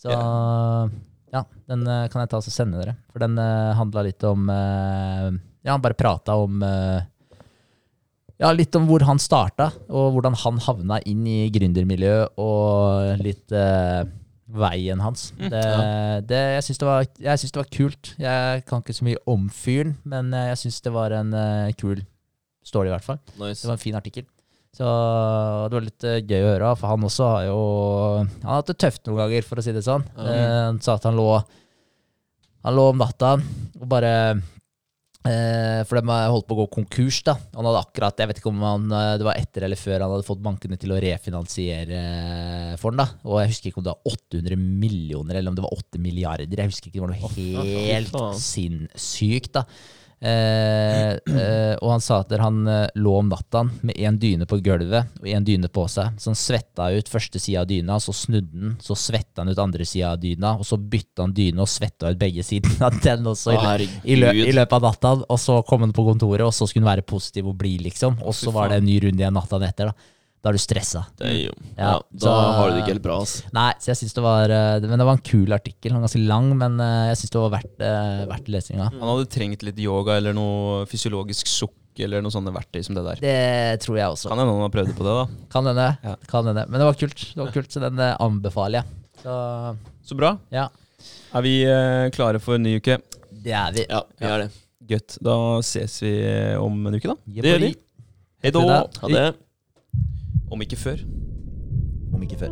Så ja, den eh, kan jeg ta og sende dere. For den uh, handla litt om Ja, han bare prata om eh, Ja, litt om hvor han starta, og hvordan han havna inn i gründermiljøet, og litt eh, veien hans. Det, det, jeg syns det, var- det var kult. Jeg kan ikke så mye om fyren, men eh, jeg syns det var en uh, kul story, i hvert fall. Det var en fin artikkel. Så det var litt eh, gøy å høre. For han også har jo Han har hatt det tøft noen ganger, for å si det sånn. Mm. Han sa at han lå Han lå om natta og bare for de holdt på å gå konkurs. da Han hadde akkurat, jeg vet ikke om han, eh, det var etter eller før han hadde fått bankene til å refinansiere eh, for den. da Og jeg husker ikke om det var 800 millioner eller om det var 8 milliarder. Jeg husker ikke, Det var noe helt oh, sinnssykt. da Eh, eh, og han sa at han eh, lå om natta med én dyne på gulvet og én dyne på seg. Så han svetta ut første sida av dyna, så snudde han, så svetta han ut andre sida av dyna, og så bytta han dyne og svetta ut begge sidene av den også i, i, lø i løpet av natta. Og så kom han på kontoret, og så skulle han være positiv og blid, liksom. Og så var det en ny runde igjen natta etter. da Da er du stressa. Det er jo, Ja, ja, da så- har du det ikke helt bra, ass. Nei, så jeg synes det var eh, Men det var en kul artikkel. Var ganske lang, men eh, jeg syns det var verdt, eh, verdt lesinga. Han hadde trengt litt yoga eller noe fysiologisk sukk eller noe sånne verktøy som det der. Det tror jeg også. Kan hende han har prøvd på det, da. Kan hende. Ja. Kan hende. Men det var kult, Det var kult så den anbefaler jeg. Så Så bra. ja, Er vi klare for en ny uke? det er vi. Ja, vi er det. Gøtt. Da ses vi om en uke, da. Det gjør vi. Hei da. det. Ha det. Om ikke før. Om ikke før.